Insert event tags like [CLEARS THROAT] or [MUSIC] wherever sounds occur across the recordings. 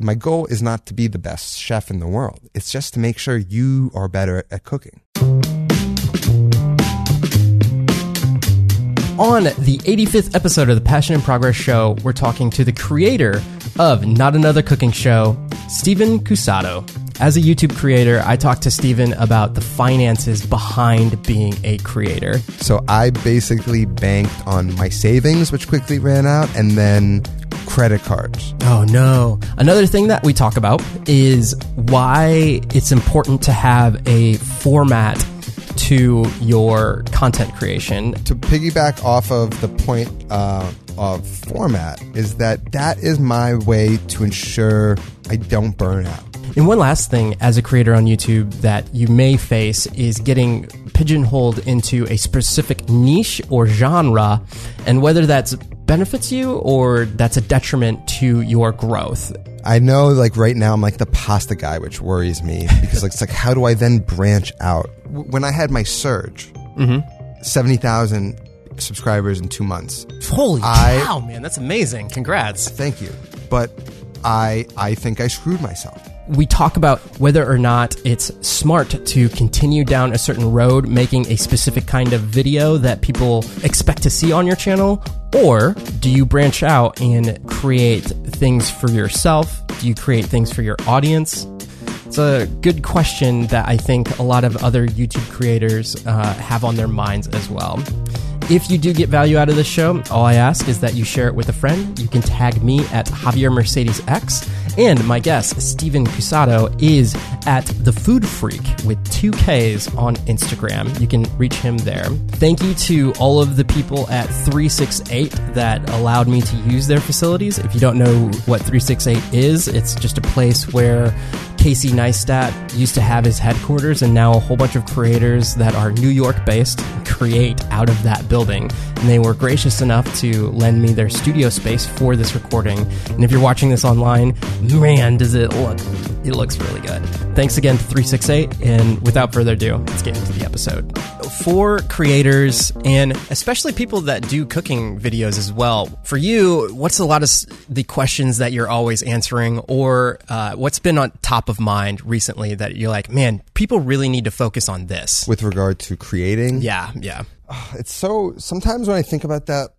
my goal is not to be the best chef in the world. It's just to make sure you are better at cooking. On the 85th episode of the Passion and Progress Show, we're talking to the creator of Not Another Cooking Show, Stephen Cusato. As a YouTube creator, I talked to Stephen about the finances behind being a creator. So I basically banked on my savings, which quickly ran out, and then credit cards. Oh no. Another thing that we talk about is why it's important to have a format to your content creation. To piggyback off of the point uh, of format, is that that is my way to ensure I don't burn out. And one last thing as a creator on YouTube that you may face is getting pigeonholed into a specific niche or genre, and whether that's benefits you or that's a detriment to your growth. I know, like right now, I'm like the pasta guy, which worries me [LAUGHS] because like, it's like, how do I then branch out? When I had my surge, mm-hmm. seventy thousand subscribers in two months. Holy I- cow, man, that's amazing. Congrats. Thank you, but I I think I screwed myself. We talk about whether or not it's smart to continue down a certain road, making a specific kind of video that people expect to see on your channel, or do you branch out and create things for yourself? Do you create things for your audience? It's a good question that I think a lot of other YouTube creators uh, have on their minds as well. If you do get value out of this show, all I ask is that you share it with a friend. You can tag me at Javier Mercedes X, and my guest, Stephen Cusato, is at The Food Freak with two Ks on Instagram. You can reach him there. Thank you to all of the people at 368 that allowed me to use their facilities. If you don't know what 368 is, it's just a place where Casey Neistat used to have his headquarters, and now a whole bunch of creators that are New York based create out of that building. And they were gracious enough to lend me their studio space for this recording. And if you're watching this online, man, does it look, it looks really good. Thanks again to 368. And without further ado, let's get into the episode. For creators, and especially people that do cooking videos as well, for you, what's a lot of the questions that you're always answering, or uh, what's been on top of mind recently that you're like, man, people really need to focus on this? With regard to creating, Yeah, yeah. it's so sometimes when I think about that,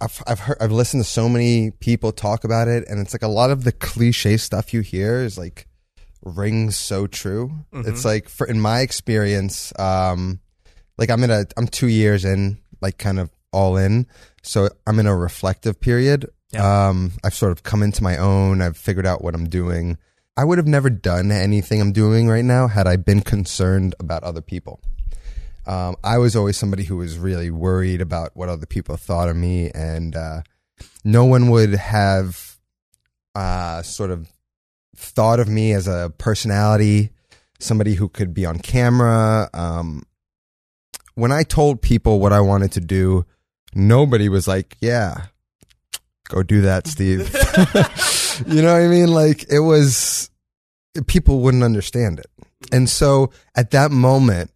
I've I've heard I've listened to so many people talk about it, and it's like a lot of the cliche stuff you hear is like rings so true. It's like for in my experience, um, like I'm in a I'm two years in, like kind of all in, so I'm in a reflective period. Um, I've sort of come into my own. I've figured out what I'm doing. I would have never done anything I'm doing right now had I been concerned about other people. Um, I was always somebody who was really worried about what other people thought of me, and uh, no one would have uh, sort of thought of me as a personality, somebody who could be on camera. Um, when I told people what I wanted to do, nobody was like, "Yeah, go do that, Steve." [LAUGHS] [LAUGHS] you know what I mean? Like it was, people wouldn't understand it, and so at that moment,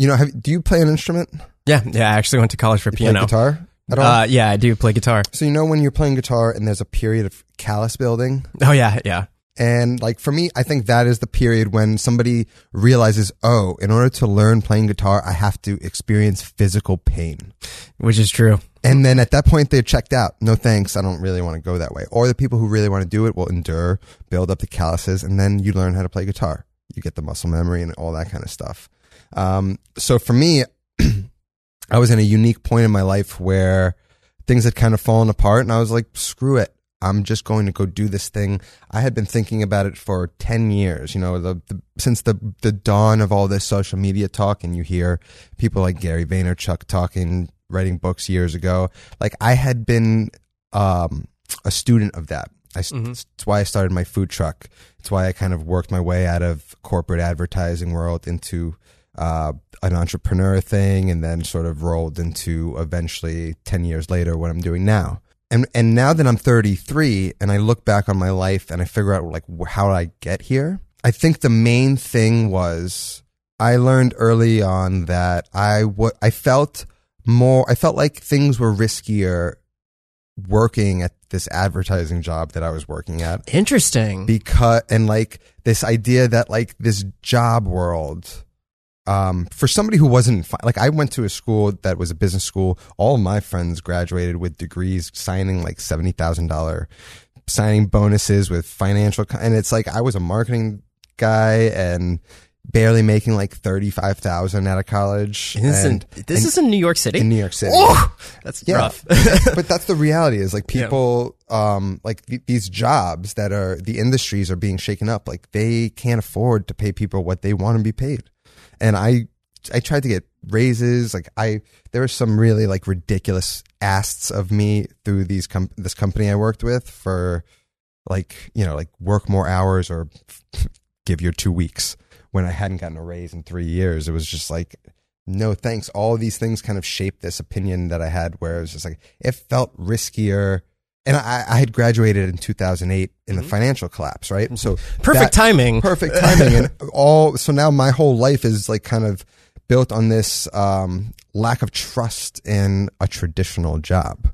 you know, have, do you play an instrument? Yeah, yeah. I actually went to college for You play piano. guitar at all? Uh, yeah, I do play guitar. so you know when you're playing guitar and there's a period of callus building, Oh yeah, yeah. and like for me, I think that is the period when somebody realizes, oh, in order to learn playing guitar, I have to experience physical pain. Which is true. And then at that point, they're checked out. No thanks. I don't really want to go that way. Or the people who really want to do it will endure, build up the calluses, and then you learn how to play guitar. You get the muscle memory and all that kind of stuff. Um, so for me, [CLEARS THROAT] I was in a unique point in my life where things had kind of fallen apart, and I was like, screw it. I'm just going to go do this thing. I had been thinking about it for 10 years, you know, the, the since the the dawn of all this social media talk and you hear people like Gary Vaynerchuk talking writing books years ago. Like I had been um a student of that. I, It's why I started my food truck. It's why I kind of worked my way out of corporate advertising world into uh, an entrepreneur thing, and then sort of rolled into eventually ten years later what I'm doing now. And and now that I'm 33 and I look back on my life and I figure out like how did I get here? I think the main thing was I learned early on that I what I felt more I felt like things were riskier working at this advertising job that I was working at Interesting. because and like this idea that like this job world um for somebody who wasn't like I went to a school that was a business school all of my friends graduated with degrees signing like $70,000 signing bonuses with financial and it's like I was a marketing guy and barely making like 35,000 out of college This, and, in, this and is in New York City. in New York City Oh, that's yeah. rough. [LAUGHS] but that's the reality is like people um like th- these jobs that are the industries are being shaken up like they can't afford to pay people what they want to be paid and i i tried to get raises like i there were some really like ridiculous asks of me through these com- this company i worked with for like you know like work more hours or [LAUGHS] give your two weeks when i hadn't gotten a raise in three years it was just like no thanks. All these things kind of shaped this opinion that I had where it was just like, it felt riskier. And I, I had graduated in 2008 in the financial collapse, right? So Perfect that- timing. perfect [LAUGHS] timing. and all, so now my whole life is like kind of built on this, um, lack of trust in a traditional job.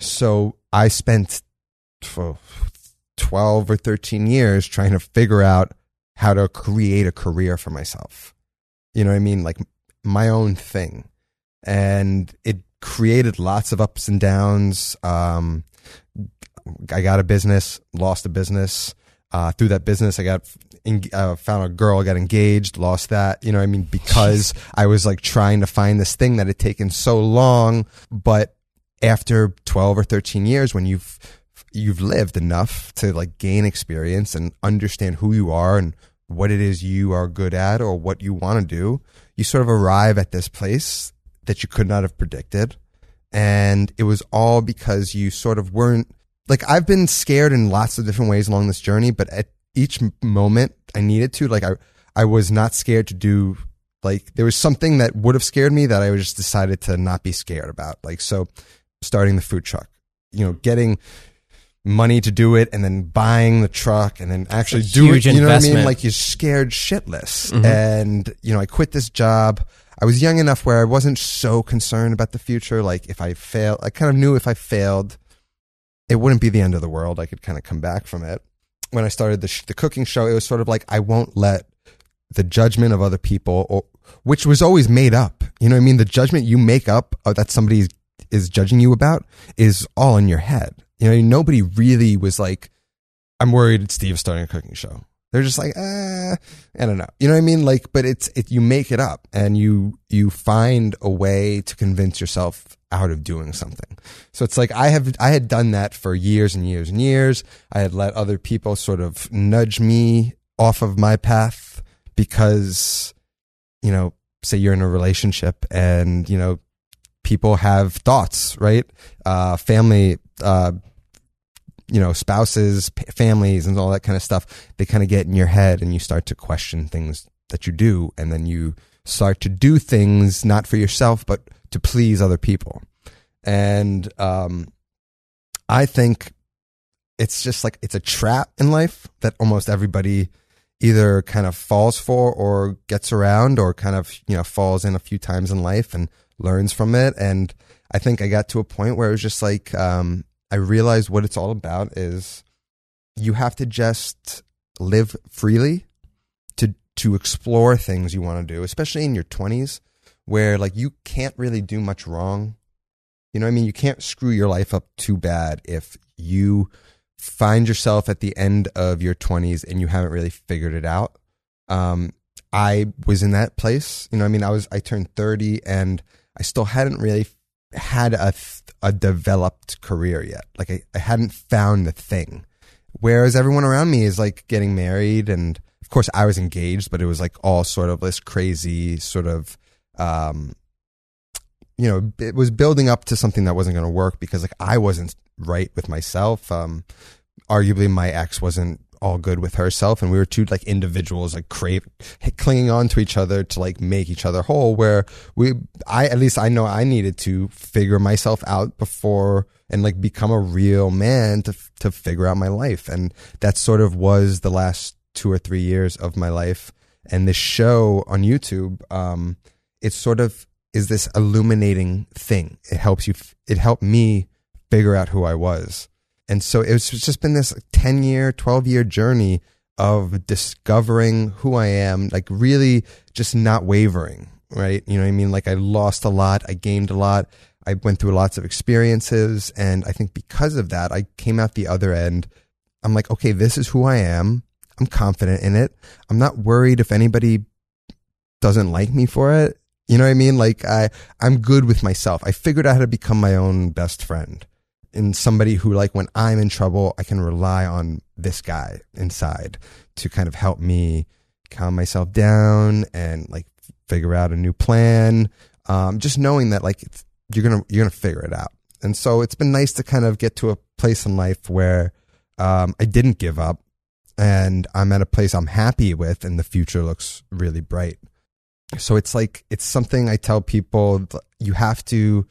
So I spent 12 or 13 years trying to figure out how to create a career for myself. You know what I mean? Like my own thing. And it created lots of ups and downs. Um, I got a business, lost a business. Uh, through that business, I got uh, found a girl, got engaged, lost that. You know, what I mean, because I was like trying to find this thing that had taken so long. But after twelve or thirteen years, when you've you've lived enough to like gain experience and understand who you are and what it is you are good at or what you want to do, you sort of arrive at this place that you could not have predicted. And it was all because you sort of weren't like I've been scared in lots of different ways along this journey, but at each moment I needed to, like I, I was not scared to do like there was something that would have scared me that I just decided to not be scared about. Like so starting the food truck, you know, getting money to do it and then buying the truck and then actually doing it. You know what I mean? Like you're scared shitless. Mhm. And, you know, I quit this job. I was young enough where I wasn't so concerned about the future. Like if I failed, I kind of knew if I failed, it wouldn't be the end of the world. I could kind of come back from it. When I started the, sh- the cooking show, it was sort of like, I won't let the judgment of other people, or, which was always made up. You know what I mean? The judgment you make up uh, that somebody is judging you about is all in your head. You know, nobody really was like, I'm worried Steve's starting a cooking show. They're just like, uh, I don't know. You know what I mean? Like, but it's, it, you make it up and you, you find a way to convince yourself out of doing something. So it's like, I have, I had done that for years and years and years. I had let other people sort of nudge me off of my path because, you know, say you're in a relationship and, you know, people have thoughts, right? Uh, family, uh, you know, spouses, p- families, and all that kind of stuff, they kind of get in your head and you start to question things that you do. And then you start to do things not for yourself, but to please other people. And um, I think it's just like it's a trap in life that almost everybody either kind of falls for or gets around or kind of, you know, falls in a few times in life and learns from it. And I think I got to a point where it was just like, um, I realized what it's all about is you have to just live freely to to explore things you want to do, especially in your 20s where like you can't really do much wrong. You know I mean? You can't screw your life up too bad if you find yourself at the end of your 20s and you haven't really figured it out. Um, I was in that place. You know, I mean, I was I turned 30 and I still hadn't really had a a developed career yet. Like I, I hadn't found the thing. Whereas everyone around me is like getting married and of course I was engaged, but it was like all sort of this crazy sort of um you know, it was building up to something that wasn't going to work because like I wasn't right with myself. Um arguably my ex wasn't all good with herself and we were two like individuals like crave clinging on to each other to like make each other whole where we i at least i know i needed to figure myself out before and like become a real man to to figure out my life. And that sort of was the last two or three years of my life. And this show on youtube um it sort of is this illuminating thing. It helps you it helped me figure out who I was. And so it's just been this 10 year, 12 year journey of discovering who I am, like really just not wavering, right? You know what I mean? Like I lost a lot, I gained a lot, I went through lots of experiences. And I think because of that, I came out the other end. I'm like, okay, this is who I am. I'm confident in it. I'm not worried if anybody doesn't like me for it. You know what I mean? Like I, I'm good with myself. I figured out how to become my own best friend and somebody who like when I'm in trouble, I can rely on this guy inside to kind of help me calm myself down and like figure out a new plan. Um, just knowing that like you're gonna you're gonna figure it out. And so it's been nice to kind of get to a place in life where um, I didn't give up, and I'm at a place I'm happy with, and the future looks really bright. So it's like it's something I tell people you have to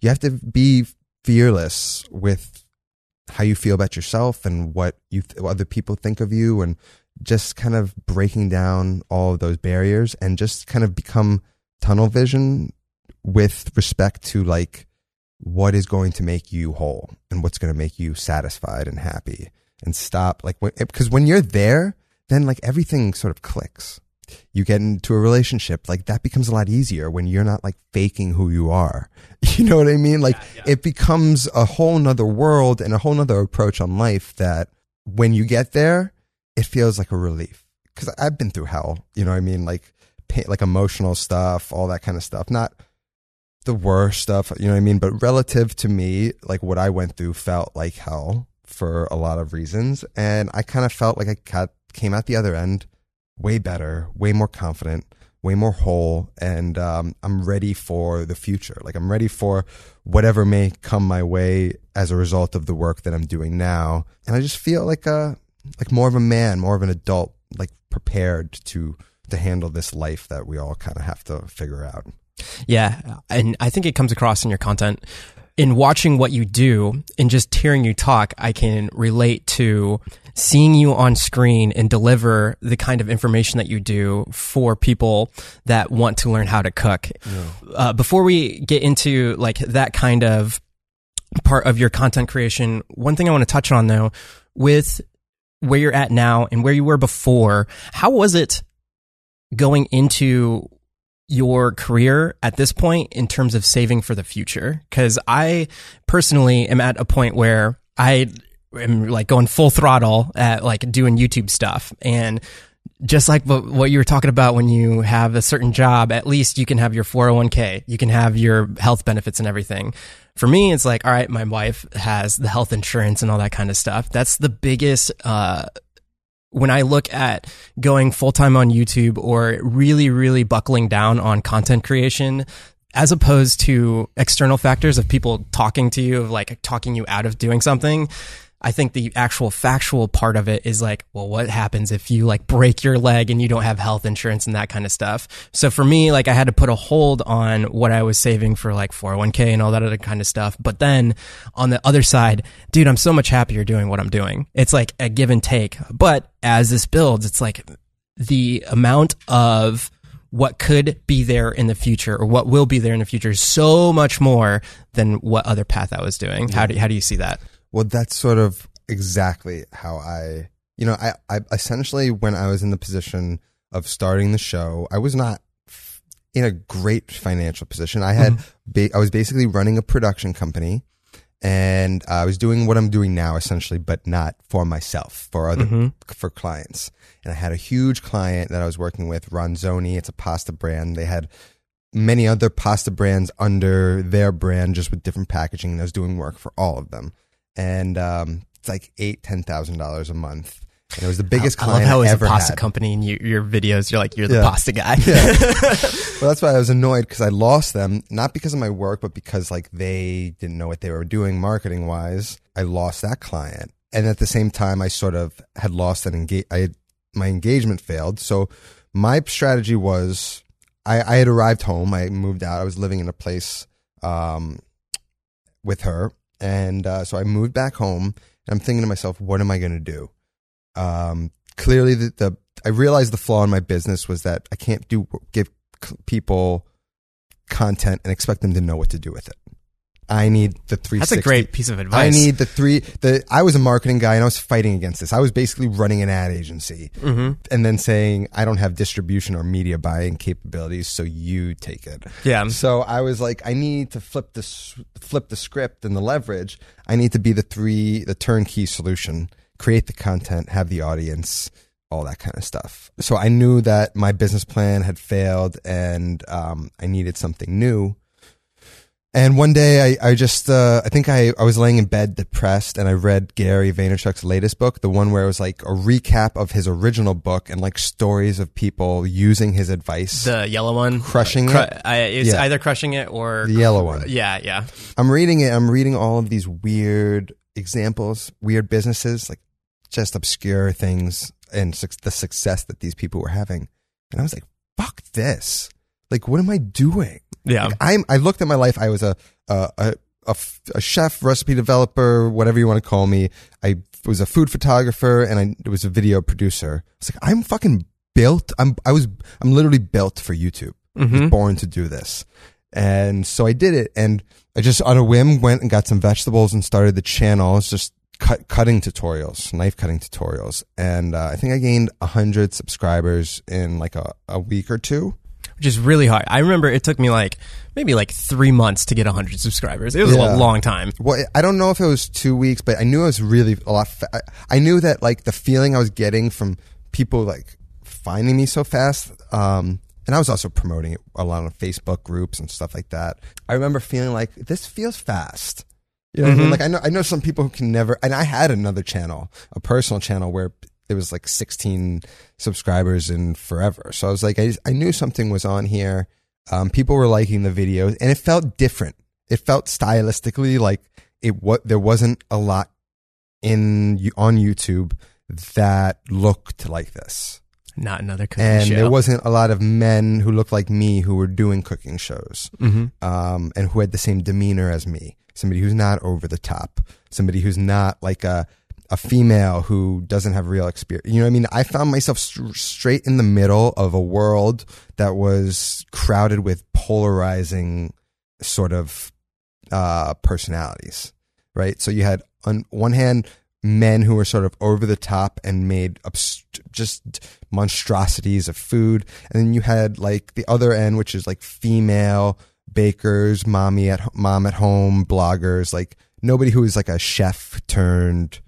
you have to be fearless with how you feel about yourself and what you what other people think of you and just kind of breaking down all of those barriers and just kind of become tunnel vision with respect to like what is going to make you whole and what's going to make you satisfied and happy and stop like because when you're there then like everything sort of clicks you get into a relationship like that becomes a lot easier when you're not like faking who you are. [LAUGHS] You know what i mean? Like yeah, yeah. it becomes a whole nother world and a whole nother approach on life that when you get there it feels like a relief. Because i've been through hell you know what i mean? Like pain, like emotional stuff all that kind of stuff. Not the worst stuff you know what i mean? But relative to me like what i went through felt like hell for a lot of reasons. And i kind of felt like i got, came out the other end way better, way more confident, way more whole, and um, I'm ready for the future. Like I'm ready for whatever may come my way as a result of the work that I'm doing now, and I just feel like a like more of a man, more of an adult, like prepared to to handle this life that we all kind of have to figure out. Yeah, and I think it comes across in your content in watching what you do and just hearing you talk, I can relate to seeing you on screen and deliver the kind of information that you do for people that want to learn how to cook. Yeah. Uh, before we get into like that kind of part of your content creation, one thing I want to touch on though, with where you're at now and where you were before, how was it going into your career at this point in terms of saving for the future? Because I personally am at a point where I am like going full throttle at like doing YouTube stuff. And just like what you were talking about when you have a certain job, at least you can have your 401k, you can have your health benefits and everything. For me, it's like, all right, my wife has the health insurance and all that kind of stuff. That's the biggest, uh, when I look at going full time on YouTube or really, really buckling down on content creation, as opposed to external factors of people talking to you, of like talking you out of doing something, I think the actual factual part of it is like, well, what happens if you like break your leg and you don't have health insurance and that kind of stuff? So for me, like I had to put a hold on what I was saving for like 401k and all that other kind of stuff. But then on the other side, dude, I'm so much happier doing what I'm doing. It's like a give and take. But as this builds, it's like the amount of what could be there in the future or what will be there in the future is so much more than what other path I was doing. Yeah. How do, how do you see that? Well, that's sort of exactly how I, you know, I, I essentially, when I was in the position of starting the show, I was not in a great financial position. I had, mm-hmm. ba- I was basically running a production company and I was doing what I'm doing now essentially, but not for myself, for other, mm-hmm. for clients. And I had a huge client that I was working with, Ronzoni. It's a pasta brand. They had many other pasta brands under their brand, just with different packaging. And I was doing work for all of them and um, it's like eight ten thousand dollars a month. And it was the biggest I, client I love how it's a pasta had. company and you, your videos, you're like you're the yeah. pasta guy. yeah. [LAUGHS] well, that's why I was annoyed because I lost them not because of my work, but because like they didn't know what they were doing marketing wise. I lost that client, and at the same time, I sort of had lost an engage. I had, my engagement failed, so my strategy was I, I had arrived home. I moved out. I was living in a place um, with her and uh, so I moved back home. And I'm thinking to myself, what am I going to do? Um, clearly, the, the I realized the flaw in my business was that I can't do give people content and expect them to know what to do with it. I need the 360. That's a great piece of advice. I need the three. The I was a marketing guy and I was fighting against this. I was basically running an ad agency Mm-hmm. and then saying I don't have distribution or media buying capabilities, so you take it. Yeah. So I was like, I need to flip the flip the script and the leverage. I need to be the three, the turnkey solution. Create the content, have the audience, all that kind of stuff. So I knew that my business plan had failed and um, I needed something new. And one day I, I just, uh, I think I, I was laying in bed depressed and I read Gary Vaynerchuk's latest book, the one where it was like a recap of his original book and like stories of people using his advice. the yellow one, Crushing Cru- it? I, it's Yeah. either crushing it or the yellow one. yeah, yeah. I'm reading it. I'm reading all of these weird examples, weird businesses, like just obscure things and suc the success that these people were having. And I was like, fuck this. Like, what am I doing? Yeah. Like, I'm, I looked at my life. I was a, a, a, a f- a chef, recipe developer, whatever you want to call me. I was a food photographer and I was a video producer. I was like, I'm fucking built. I'm, I was, I'm literally built for YouTube. I was Mhm. born to do this. And so I did it. And I just on a whim went and got some vegetables and started the channel. It's just cut, cutting tutorials, knife cutting tutorials. And uh, I think I gained a hundred subscribers in like a, a week or two. Which is really hard. I remember it took me like maybe like three months to get 100 subscribers. It was Yeah. a long time. Well, I don't know if it was two weeks, but I knew it was really a lot. Fa- I- knew that like the feeling I was getting from people like finding me so fast. Um, and I was also promoting it a lot on Facebook groups and stuff like that. I remember feeling like this feels fast. You know what I mean? Mhm. Like I know, I know some people who can never, and I had another channel, a personal channel where there was like 16 subscribers in forever. So I was like, I, just- I knew something was on here. Um, people were liking the videos and it felt different. It felt stylistically like it what there wasn't a lot in on YouTube that looked like this. Not another cooking show. And show. there wasn't a lot of men who looked like me who were doing cooking shows hmm um, and who had the same demeanor as me. Somebody who's not over the top. Somebody who's not like a a female who doesn't have real experience. You know what I mean? I found myself st- straight in the middle of a world that was crowded with polarizing sort of uh, personalities, right? So you had on one hand men who were sort of over the top and made obst- just monstrosities of food, and then you had like the other end, which is like female bakers, mommy at mom at home bloggers, like nobody who is like a chef turned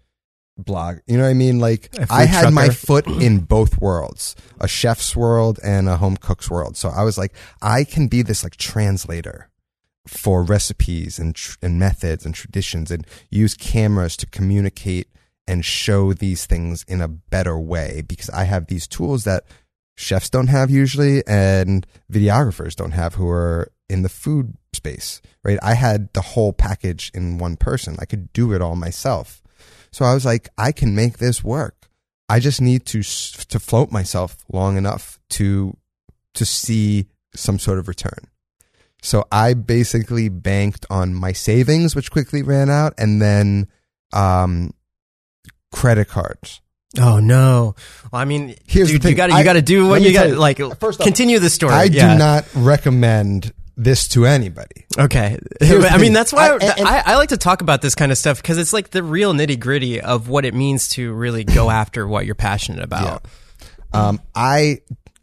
blog. You know what I mean? Like I had my foot in both worlds, a chef's world and a home cook's world. So I was like, I can be this like translator for recipes and tr- and methods and traditions and use cameras to communicate and show these things in a better way because I have these tools that chefs don't have usually and videographers don't have who are in the food space, right? I had the whole package in one person. I could do it all myself. So I was like, I can make this work. I just need to to float myself long enough to to see some sort of return. So I basically banked on my savings, which quickly ran out, and then um, credit cards. Oh no! Well, I mean, Here's the thing. you got to you got to do what you got. Like, First off, continue the story. I yeah. do not recommend this to anybody. Okay. [LAUGHS] I mean, that's why I, I- and- I, I like to talk about this kind of stuff because it's like the real nitty gritty of what it means to really go [LAUGHS] after what you're passionate about. Um, I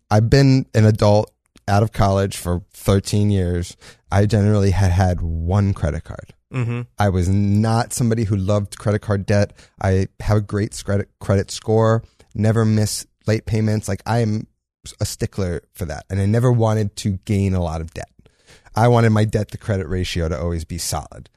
I've been an adult out of college for 13 years. I generally had had one credit card. Mm-hmm. I was not somebody who loved credit card debt. I have a great credit credit score. Never miss late payments. Like I am a stickler for that, and I never wanted to gain a lot of debt. I wanted my debt to credit ratio to always be solid.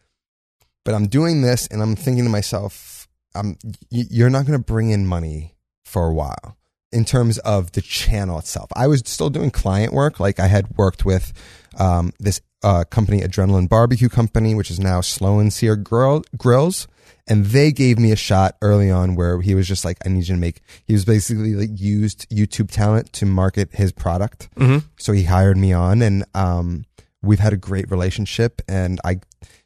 But I'm doing this, and I'm thinking to myself, y- you're not going to bring in money for a while in terms of the channel itself. I was still doing client work. Like I had worked with um, this uh, company, Adrenaline Barbecue Company, which is now Slow and Sear Grill, Grills. And they gave me a shot early on where he was just like, I need you to make, he was basically like used YouTube talent to market his product. Mm-hmm. So he hired me on and, um, we've had a great relationship and I,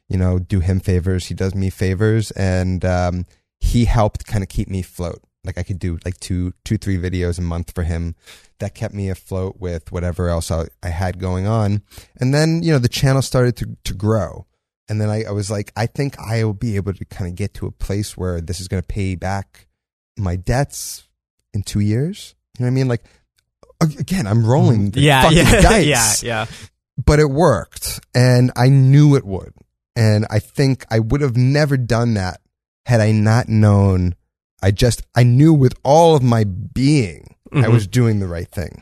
you know, do him favors. He does me favors and, um, he helped kind of keep me afloat. Like I could do like two, two, three videos a month for him. That kept me afloat with whatever else I, I had going on. And then, you know, the channel started to, to grow. And then I, I was like, I think I will be able to kind of get to a place where this is going to pay back my debts in two years. You know what I mean? Like, again, I'm rolling the yeah, fucking yeah, [LAUGHS] dice yeah, yeah. But it worked and I knew it would. And I think I would have never done that had I not known. I just, I knew with all of my being, I Mhm. was doing the right thing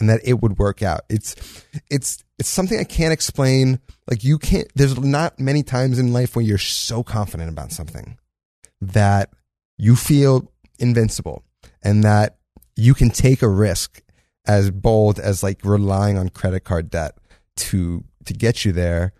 and that it would work out. It's, it's, it's something I can't explain. Like you can't, there's not many times in life when you're so confident about something that you feel invincible and that you can take a risk as bold as like relying on credit card debt to to get you there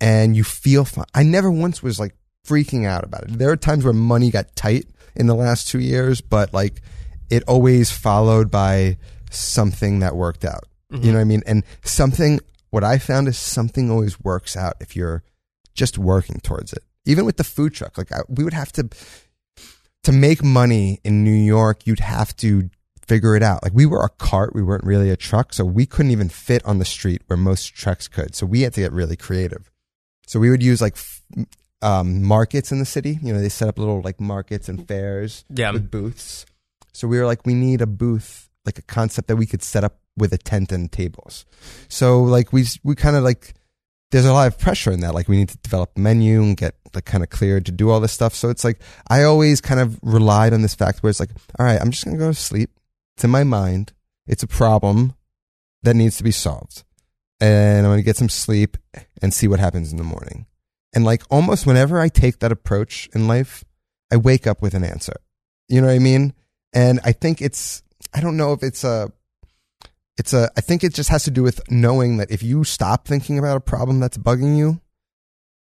and you feel fine. I never once was like freaking out about it. There are times where money got tight in the last 2 years, but like it always followed by something that worked out. You mm-hmm. know what I mean? And something what I found is something always works out if you're just working towards it. Even with the food truck, like I, we would have to to make money in New York, you'd have to figure it out. Like we were a cart, we weren't really a truck, so we couldn't even fit on the street where most trucks could. So we had to get really creative. So we would use like f- um, markets in the city. You know, they set up little like markets and fairs Yeah. with booths. So we were like, we need a booth, like a concept that we could set up with a tent and tables. So like we we kind of like there's a lot of pressure in that. Like we need to develop a menu and get like kind of cleared to do all this stuff. So it's like I always kind of relied on this fact where it's like, all right, I'm just gonna go to sleep. It's in my mind. It's a problem that needs to be solved. And I'm gonna get some sleep and see what happens in the morning. And like almost whenever I take that approach in life, I wake up with an answer. You know what I mean? And I think it's I don't know if it's a it's a I think it just has to do with knowing that if you stop thinking about a problem that's bugging you,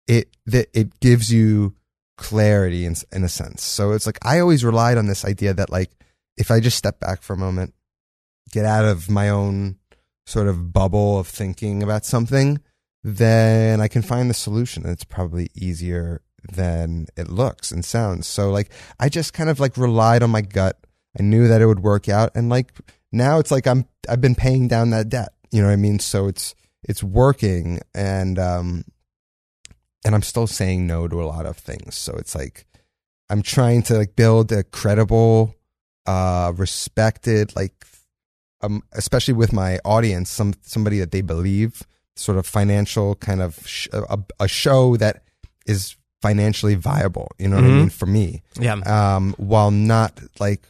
it that it gives you clarity in in a sense. So it's like I always relied on this idea that like if I just step back for a moment, get out of my own sort of bubble of thinking about something, then I can find the solution. And it's probably easier than it looks and sounds. So like I just kind of like relied on my gut. I knew that it would work out and like now it's like I'm I've been paying down that debt. You know what I mean? So it's it's working and um and I'm still saying no to a lot of things. So it's like I'm trying to like build a credible uh respected like um especially with my audience some somebody that they believe sort of financial kind of sh- a, a show that is financially viable, you know what I Mhm. mean for me Yeah. um, while not like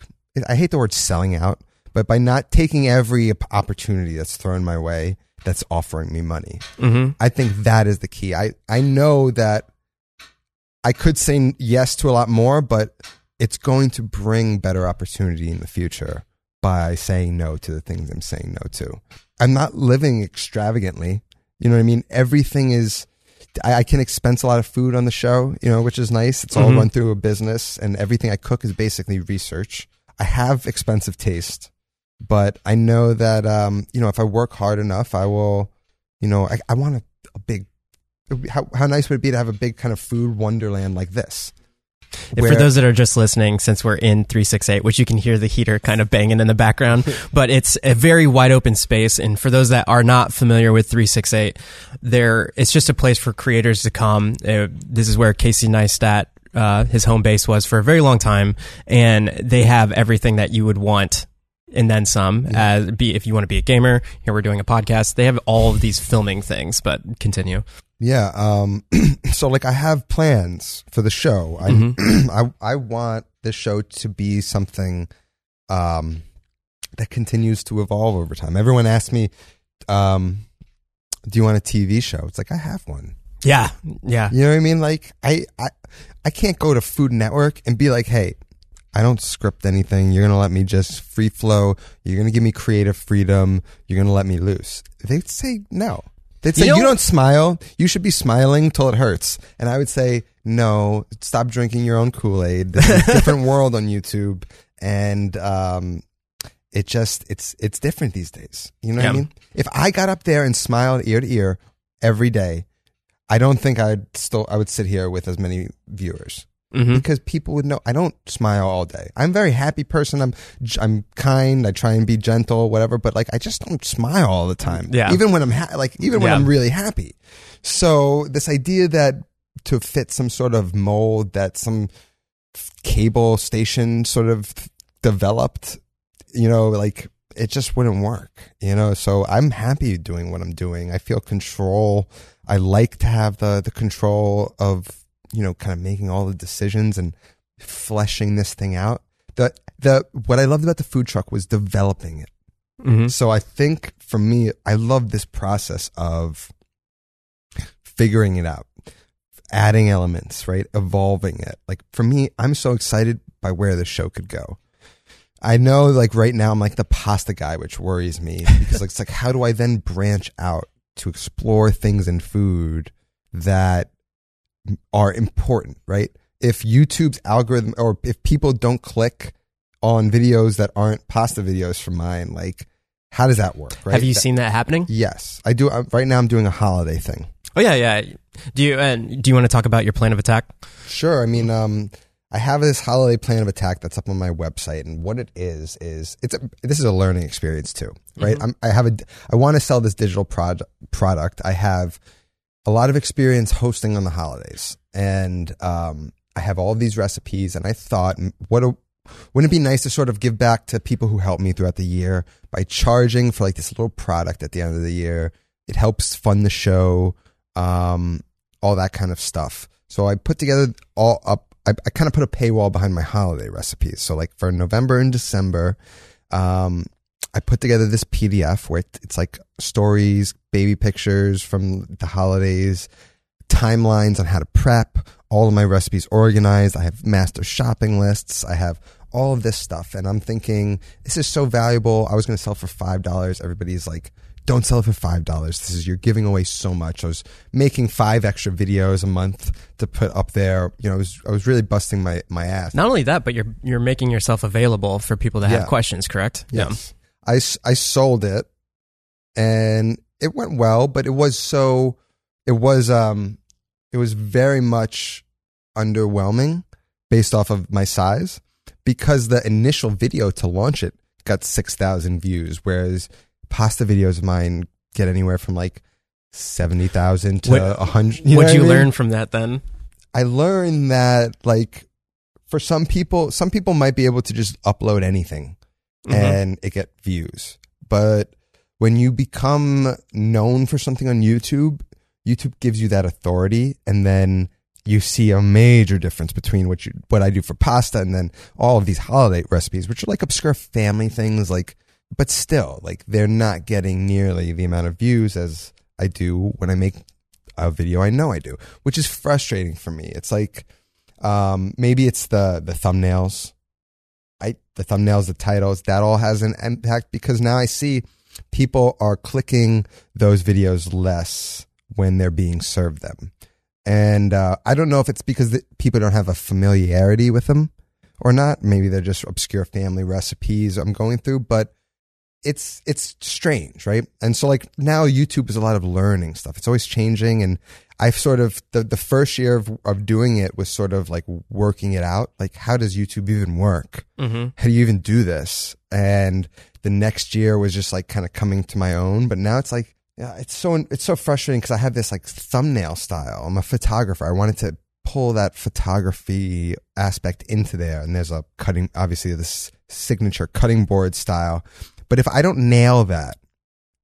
I hate the word selling out, but by not taking every opportunity that's thrown my way that's offering me money. hmm I think that is the key. I I know that I could say yes to a lot more, but it's going to bring better opportunity in the future by saying no to the things I'm saying no to. I'm not living extravagantly. You know what I mean? Everything is. I, I can expense a lot of food on the show, you know, which is nice. It's all Mhm. run through a business, and everything I cook is basically research. I have expensive taste, but I know that um, you know if I work hard enough, I will. You know, I, I want a, a big. it would be- How how nice would it be to have a big kind of food wonderland like this? And for those that are just listening, since we're in 368, which you can hear the heater kind of banging in the background, [LAUGHS] but it's a very wide open space. And for those that are not familiar with 368, there it's just a place for creators to come. Uh, this is where Casey Neistat, uh, his home base was for a very long time, and they have everything that you would want. And then some. As be if you want to be a gamer, here we're doing a podcast. They have all of these filming things, but continue. Yeah. Um, [CLEARS THROAT] so like I have plans for the show. I, Mm-hmm. [CLEARS THROAT] I I want this show to be something um, that continues to evolve over time. Everyone asks me, um, "Do you want a TV show?" It's like I have one. Yeah, yeah, You know what I mean? Like I I I can't go to Food Network and be like, "Hey, I don't script anything. You're gonna let me just free flow. You're gonna give me creative freedom. You're gonna let me loose." They'd say no. They'd say You you, don't smile. You should be smiling till it hurts. And I would say no. Stop drinking your own Kool Aid. This is a different [LAUGHS] world on YouTube, and um, it just it's it's different these days. You know what I mean? If I got up there and smiled ear to ear every day, I don't think I'd still I would sit here with as many viewers. Mhm. because people would know I don't smile all day. I'm a very happy person. I'm I'm kind. I try and be gentle, whatever. But like I just don't smile all the time. Yeah. Even when I'm ha- like even when Yeah. I'm really happy. So this idea that to fit some sort of mold that some cable station sort of developed, you know, like it just wouldn't work, you know. So I'm happy doing what I'm doing. I feel control. I like to have the the control of you know kind of making all the decisions and fleshing this thing out. The the what I loved about the food truck was developing it. Mhm. So I think for me, I love this process of figuring it out, adding elements, right? Evolving it. Like for me, I'm so excited by where the show could go. I know like right now I'm like the pasta guy, which worries me [LAUGHS] because it's like, how do I then branch out to explore things in food that are important, right? If YouTube's algorithm or if people don't click on videos that aren't pasta videos from mine, like how does that work, right? Have you That- seen that happening? Yes, I do. I'm, right now, I'm doing a holiday thing. Oh yeah, yeah. Do you and do you want to talk about your plan of attack? Sure. I mean, um, I have this holiday plan of attack that's up on my website, and what it is is it's a, this is a learning experience too, right? I'm, I have a I want to sell this digital prod, product. I have a lot of experience hosting on the holidays, and um, I have all these recipes. And I thought, what a wouldn't it be nice to sort of give back to people who help me throughout the year by charging for like this little product at the end of the year? It helps fund the show, um, all that kind of stuff. So I put together all up. I, I kind of put a paywall behind my holiday recipes. So like for November and December, um, I put together this PDF where it, it's like stories, baby pictures from the holidays, timelines on how to prep, all of my recipes organized. I have master shopping lists. I have all of this stuff. And I'm thinking, this is so valuable. I was going to sell for $5. Everybody's like, don't sell it for $5. This is, you're giving away so much. I was making five extra videos a month to put up there. You know, I was, I was really busting my, my ass. Not only that, but you're you're making yourself available for people that have Yeah. questions. Correct? Yes. I, I sold it and it went well, but it was so, it was, um, it was very much underwhelming based off of my size because the initial video to launch it got 6,000 views, whereas pasta videos of mine get anywhere from like 70,000 to What- 100. Yeah. know What'd what you I mean? learn from that then? I learned that like for some people, some people might be able to just upload anything Mhm. and it get views. But when you become known for something on YouTube, YouTube gives you that authority and then you see a major difference between what you what I do for pasta and then all of these holiday recipes, which are like obscure family things, like but still, like they're not getting nearly the amount of views as I do when I make a video I know I do, which is frustrating for me. It's like um, maybe it's the the thumbnails, I the thumbnails, the titles, that all has an impact because now I see people are clicking those videos less when they're being served them, and uh, I don't know if it's because the, people don't have a familiarity with them or not. Maybe they're just obscure family recipes I'm going through, but it's it's strange, right? And so like now YouTube is a lot of learning stuff. It's always changing and I've sort of the, the first year of, of doing it was sort of like working it out. Like how does YouTube even work? Mm-hmm. How do you even do this? And the next year was just like kind of coming to my own, but now it's like yeah, it's so it's so frustrating because I have this like thumbnail style. I'm a photographer. I wanted to pull that photography aspect into there, and there's a cutting, obviously this signature cutting board style. But if I don't nail that,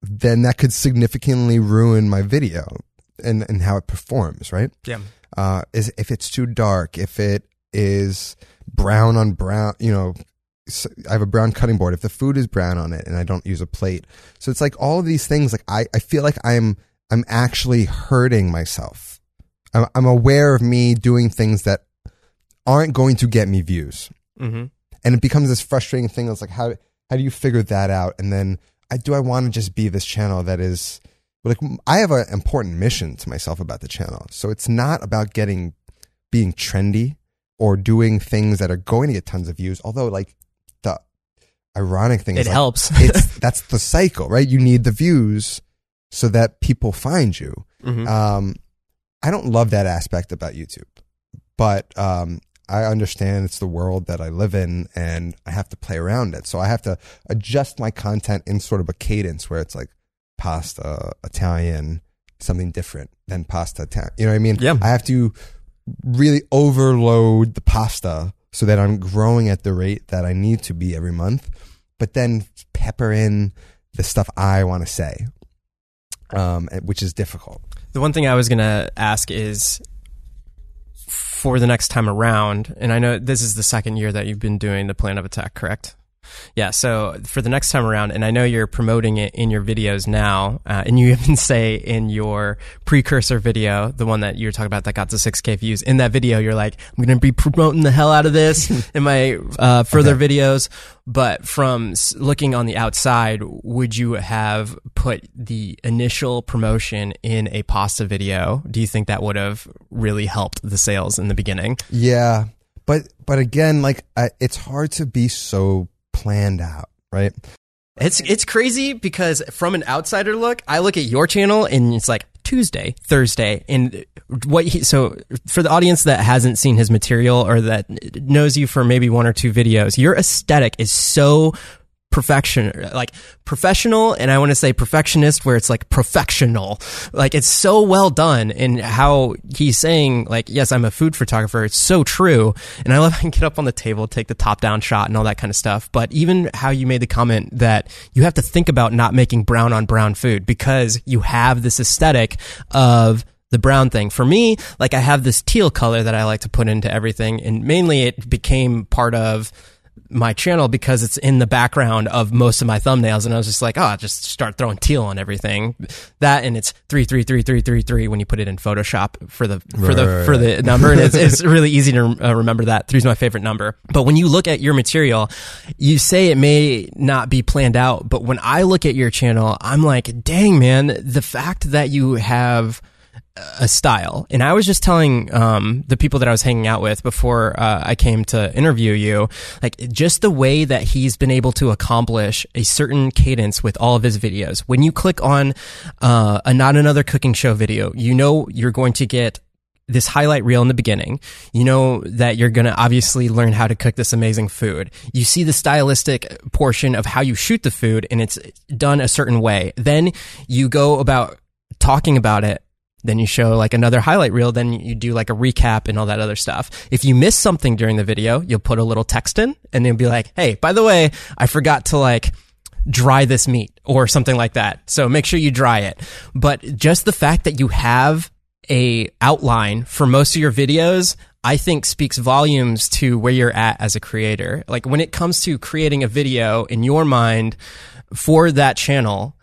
then that could significantly ruin my video and and how it performs. Right? Yeah. Uh, is if it's too dark, if it is brown on brown, you know, s- I have a brown cutting board. If the food is brown on it and I don't use a plate, so it's like all of these things. Like I, I feel like I'm, I'm actually hurting myself. I'm, I'm aware of me doing things that aren't going to get me views, Mm-hmm. and it becomes this frustrating thing. It's like how, how do you figure that out? And then I do I want to just be this channel that is like I have an important mission to myself about the channel. So it's not about getting being trendy or doing things that are going to get tons of views. Although like the ironic thing It is like, helps. [LAUGHS] it's that's the cycle, right? You need the views so that people find you. Mhm. Um, I don't love that aspect about YouTube, but um, I understand it's the world that I live in and I have to play around it. So I have to adjust my content in sort of a cadence where it's like pasta, Italian, something different than pasta, Italian. You know what I mean? Yeah. I have to really overload the pasta so that I'm growing at the rate that I need to be every month, but then pepper in the stuff I want to say, um, which is difficult. The one thing I was going to ask is for the next time around, and I know this is the second year that you've been doing the plan of attack, correct? Yeah. So for the next time around, and I know you're promoting it in your videos now, uh, and you [LAUGHS] even say in your precursor video, the one that you were talking about that got to 6K views, in that video, you're like, I'm going to be promoting the hell out of this in my [LAUGHS] uh, further Okay. videos. But from looking on the outside, would you have put the initial promotion in a pasta video? Do you think that would have really helped the sales in the beginning? Yeah, but but again, like I, it's hard to be so planned out, right? It's it's crazy because from an outsider look, I look at your channel and it's like Tuesday, Thursday, and what he, so for the audience that hasn't seen his material or that knows you for maybe one or two videos, your aesthetic is so perfection like professional and I want to say perfectionist where it's like perfectional like it's so well done in how he's saying like yes I'm a food photographer it's so true and I love how I can get up on the table take the top down shot and all that kind of stuff but even how you made the comment that you have to think about not making brown on brown food because you have this aesthetic of the brown thing. For me, like I have this teal color that I like to put into everything and mainly it became part of my channel because it's in the background of most of my thumbnails and I was just like, oh, I'll just start throwing teal on everything. That and it's three three three three three three when you put it in Photoshop for the for Right, the right, for the [LAUGHS] number and it's, it's really easy to uh, remember that. Three's my favorite number. But when you look at your material, you say it may not be planned out, but when I look at your channel, I'm like, dang man, the fact that you have a style. And I was just telling um, the people that I was hanging out with before uh, I came to interview you, like just the way that he's been able to accomplish a certain cadence with all of his videos. When you click on uh, a not another cooking show video, you know you're going to get this highlight reel in the beginning. You know that you're going to obviously learn how to cook this amazing food. You see the stylistic portion of how you shoot the food and it's done a certain way. Then you go about talking about it then you show like another highlight reel, then you do like a recap and all that other stuff. If you miss something during the video, you'll put a little text in and they'll be like, Hey, by the way, I forgot to like dry this meat or something like that. So make sure you dry it. But just the fact that you have a outline for most of your videos, I think speaks volumes to where you're at as a creator. Like when it comes to creating a video in your mind for that channel,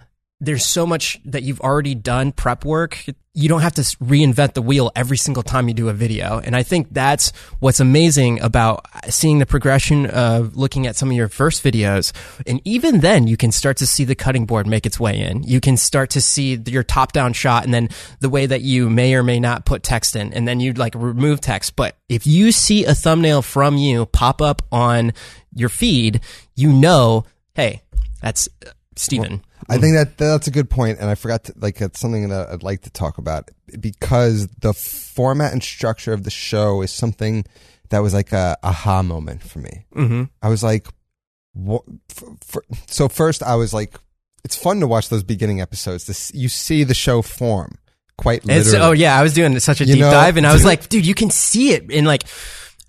there's so much that you've already done prep work. You don't have to reinvent the wheel every single time you do a video. And I think that's what's amazing about seeing the progression of looking at some of your first videos. And even then you can start to see the cutting board make its way in. You can start to see your top down shot and then the way that you may or may not put text in and then you'd like remove text. But if you see a thumbnail from you pop up on your feed, you know, hey, that's Stephen. Steven. I think that that's a good point, and I forgot to like it's something that I'd like to talk about because the format and structure of the show is something that was like a aha moment for me. mm-hmm. I was like, what? For, for, so first, I was like, it's fun to watch those beginning episodes. This you see the show form quite literally. It's, oh yeah, I was doing such a You deep know, dive, and I was like, dude, you can see it in like.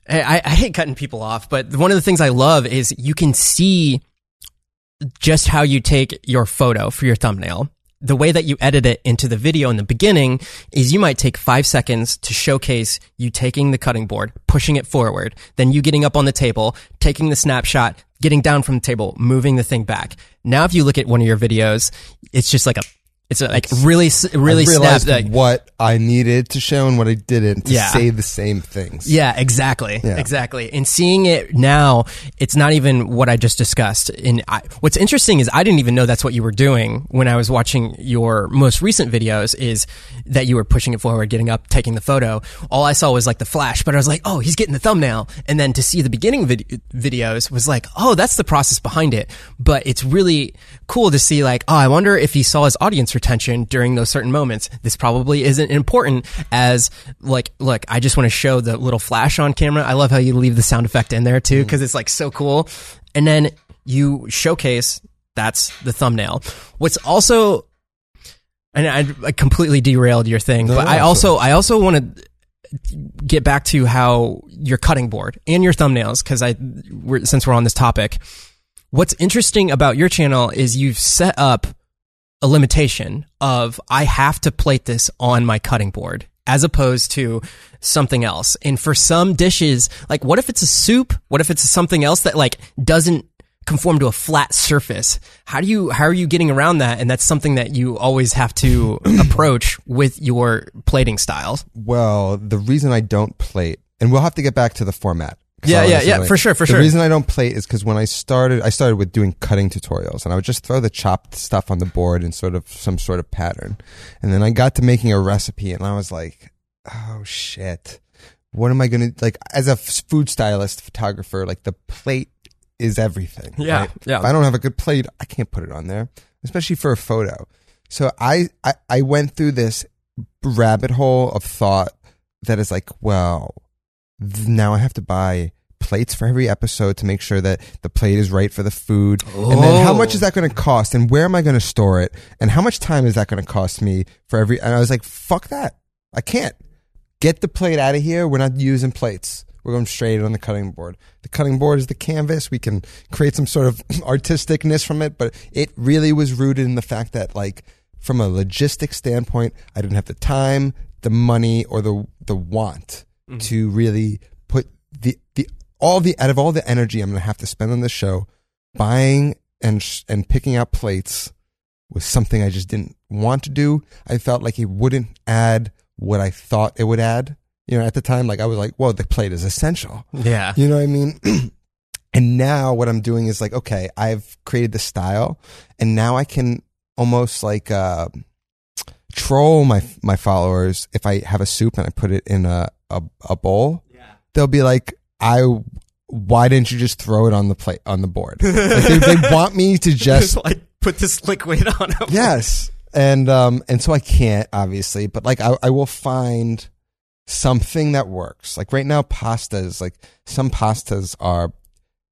I, I hate cutting people off, but one of the things I love is you can see just how you take your photo for your thumbnail. The way that you edit it into the video in the beginning is you might take five seconds to showcase you taking the cutting board, pushing it forward, then you getting up on the table, taking the snapshot, getting down from the table, moving the thing back. Now, if you look at one of your videos, it's just like a, it's a, like really, really I snap. realized Like, what I needed to show and what I didn't to Yeah. say the same things. Yeah, exactly. Yeah. Exactly. And seeing it now, it's not even what I just discussed. And I, what's interesting is I didn't even know that's what you were doing when I was watching your most recent videos is that you were pushing it forward, getting up, taking the photo. All I saw was like the flash, but I was like, oh, he's getting the thumbnail. And then to see the beginning vid- videos was like, oh, that's the process behind it. But it's really cool to see like, oh, I wonder if he saw his audience audience retention during those certain moments. This probably isn't important as like, look, I just want to show the little flash on camera. I love how you leave the sound effect in there too, mm. because it's like so cool. And then you showcase that's the thumbnail. What's also, and I, I completely derailed your thing, No, but I so- also, I also want to get back to how your cutting board and your thumbnails, because I, we're, since we're on this topic, what's interesting about your channel is you've set up a limitation of I have to plate this on my cutting board as opposed to something else. And for some dishes, like what if it's a soup? What if it's something else that like doesn't conform to a flat surface? How do you how are you getting around that? And that's something that you always have to [CLEARS THROAT] approach with your plating styles. Well, the reason I don't plate, and we'll have to get back to the format. Yeah, yeah, yeah, for sure, for the sure. The reason I don't plate is because when I started, I started with doing cutting tutorials, and I would just throw the chopped stuff on the board in sort of some sort of pattern, and then I got to making a recipe, and I was like, oh shit, what am I gonna like? As a food stylist, photographer, like the plate is everything. Yeah, right? yeah. If I don't have a good plate, I can't put it on there, especially for a photo. So I, I, I went through this rabbit hole of thought that is like, well, now I have to buy plates for every episode to make sure that the plate is right for the food. And then how Oh. much is that going to cost? And where am I going to store it? And how much time is that going to cost me for every? And I was like, fuck that. I can't. Get the plate out of here. We're not using plates. We're going straight on the cutting board. The cutting board is the canvas. We can create some sort of [CLEARS THROAT] artisticness from it, but it really was rooted in the fact that, like, from a logistic standpoint, I didn't have the time, the money, or the the want mm-hmm. to really put the the all the out of all the energy I'm going to have to spend on this show, buying and sh- and picking out plates was something I just didn't want to do. I felt like it wouldn't add what I thought it would add. You know, at the time, like I was like, "Well, the plate is essential." Yeah. You know what I mean? [CLEARS THROAT] and now what I'm doing is like, okay, I've created the style, and now I can almost like uh, troll my my followers if I have a soup and I put it in a a, a bowl. They'll be like, I. Why didn't you just throw it on the plate on the board? [LAUGHS] Like they, they want me to just like put this liquid on yes and um and so i can't obviously but like i, I will find something that works. Like right now pastas like some pastas are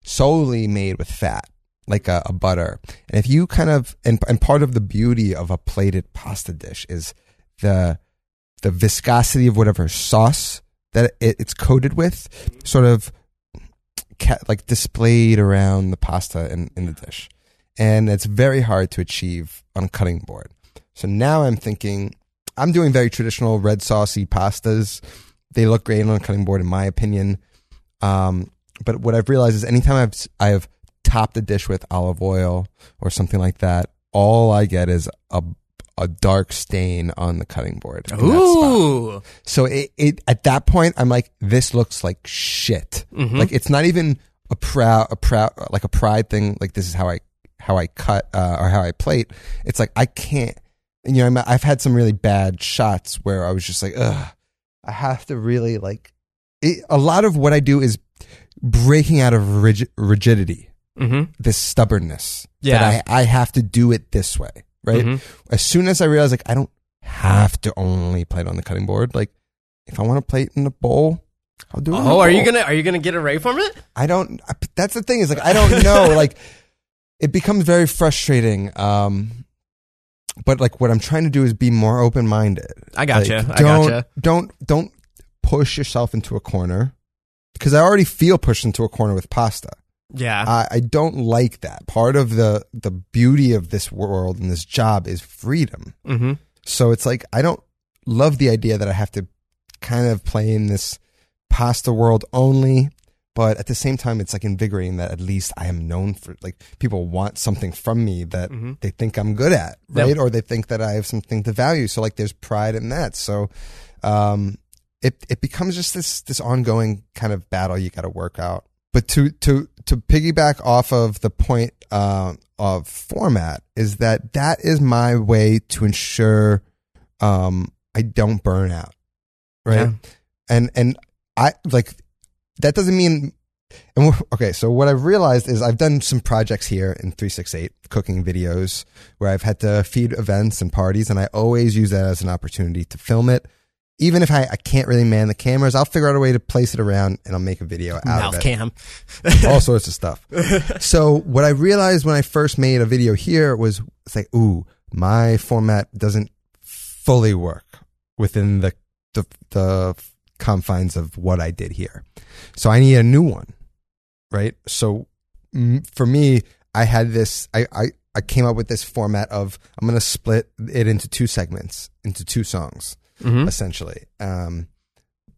solely made with fat like a, a butter. And if you kind of and, and part of the beauty of a plated pasta dish is the the viscosity of whatever sauce that it, it's coated with sort of ca- like displayed around the pasta in, in the dish. And it's very hard to achieve on a cutting board. So now I'm thinking I'm doing very traditional red saucy pastas. They look great on a cutting board, in my opinion. Um, but what I've realized is anytime I've I've topped a dish with olive oil or something like that, all I get is a a dark stain on the cutting board. in that spot. Ooh. So it, it at that point, I'm like, this looks like shit. Mhm. Like it's not even a proud, a proud, like a pride thing. Like this is how I, how I cut uh, or how I plate. It's like I can't. You know, I've had some really bad shots where I was just like, ugh, I have to really like. It, a lot of what I do is breaking out of rigid, rigidity, Mm-hmm. this stubbornness. Yeah. That I, I have to do it this way, right? Mhm. as soon as I realize, like I don't have to only play it on the cutting board, like if I want to play it in a bowl, I'll do it. Oh, are you gonna are you gonna get away from it? I don't. That's the thing is like I don't know. [LAUGHS] like it becomes very frustrating. Um, but like what I'm trying to do is be more open minded. I gotcha. I don't, gotcha. Don't don't push yourself into a corner because I already feel pushed into a corner with pasta. Yeah. I, I don't like that. Part of the the beauty of this world and this job is freedom. mm-hmm. So it's like I don't love the idea that I have to kind of play in this pasta world only, but at the same time it's like invigorating that at least I am known for like people want something from me that Mhm. they think I'm good at, Yep. right? Or they think that I have something to value. So like there's pride in that. So um it it becomes just this this ongoing kind of battle you got to work out. But to to to piggyback off of the point uh, of format is that that is my way to ensure um, I don't burn out, right? Yeah. And and I like that doesn't mean And okay, so what I've realized is I've done some projects here in 368 cooking videos where I've had to feed events and parties, and I always use that as an opportunity to film it. Even if I, I can't really man the cameras, I'll figure out a way to place it around and I'll make a video out Mouth of it. cam. all sorts of stuff. [LAUGHS] So what I realized when I first made a video here was it's like, ooh, my format doesn't fully work within the the, the confines of what I did here. So I need a new one, right? So for me, I had this. I I, I came up with this format of I'm going to split it into two segments, into two songs Mhm. essentially. Um,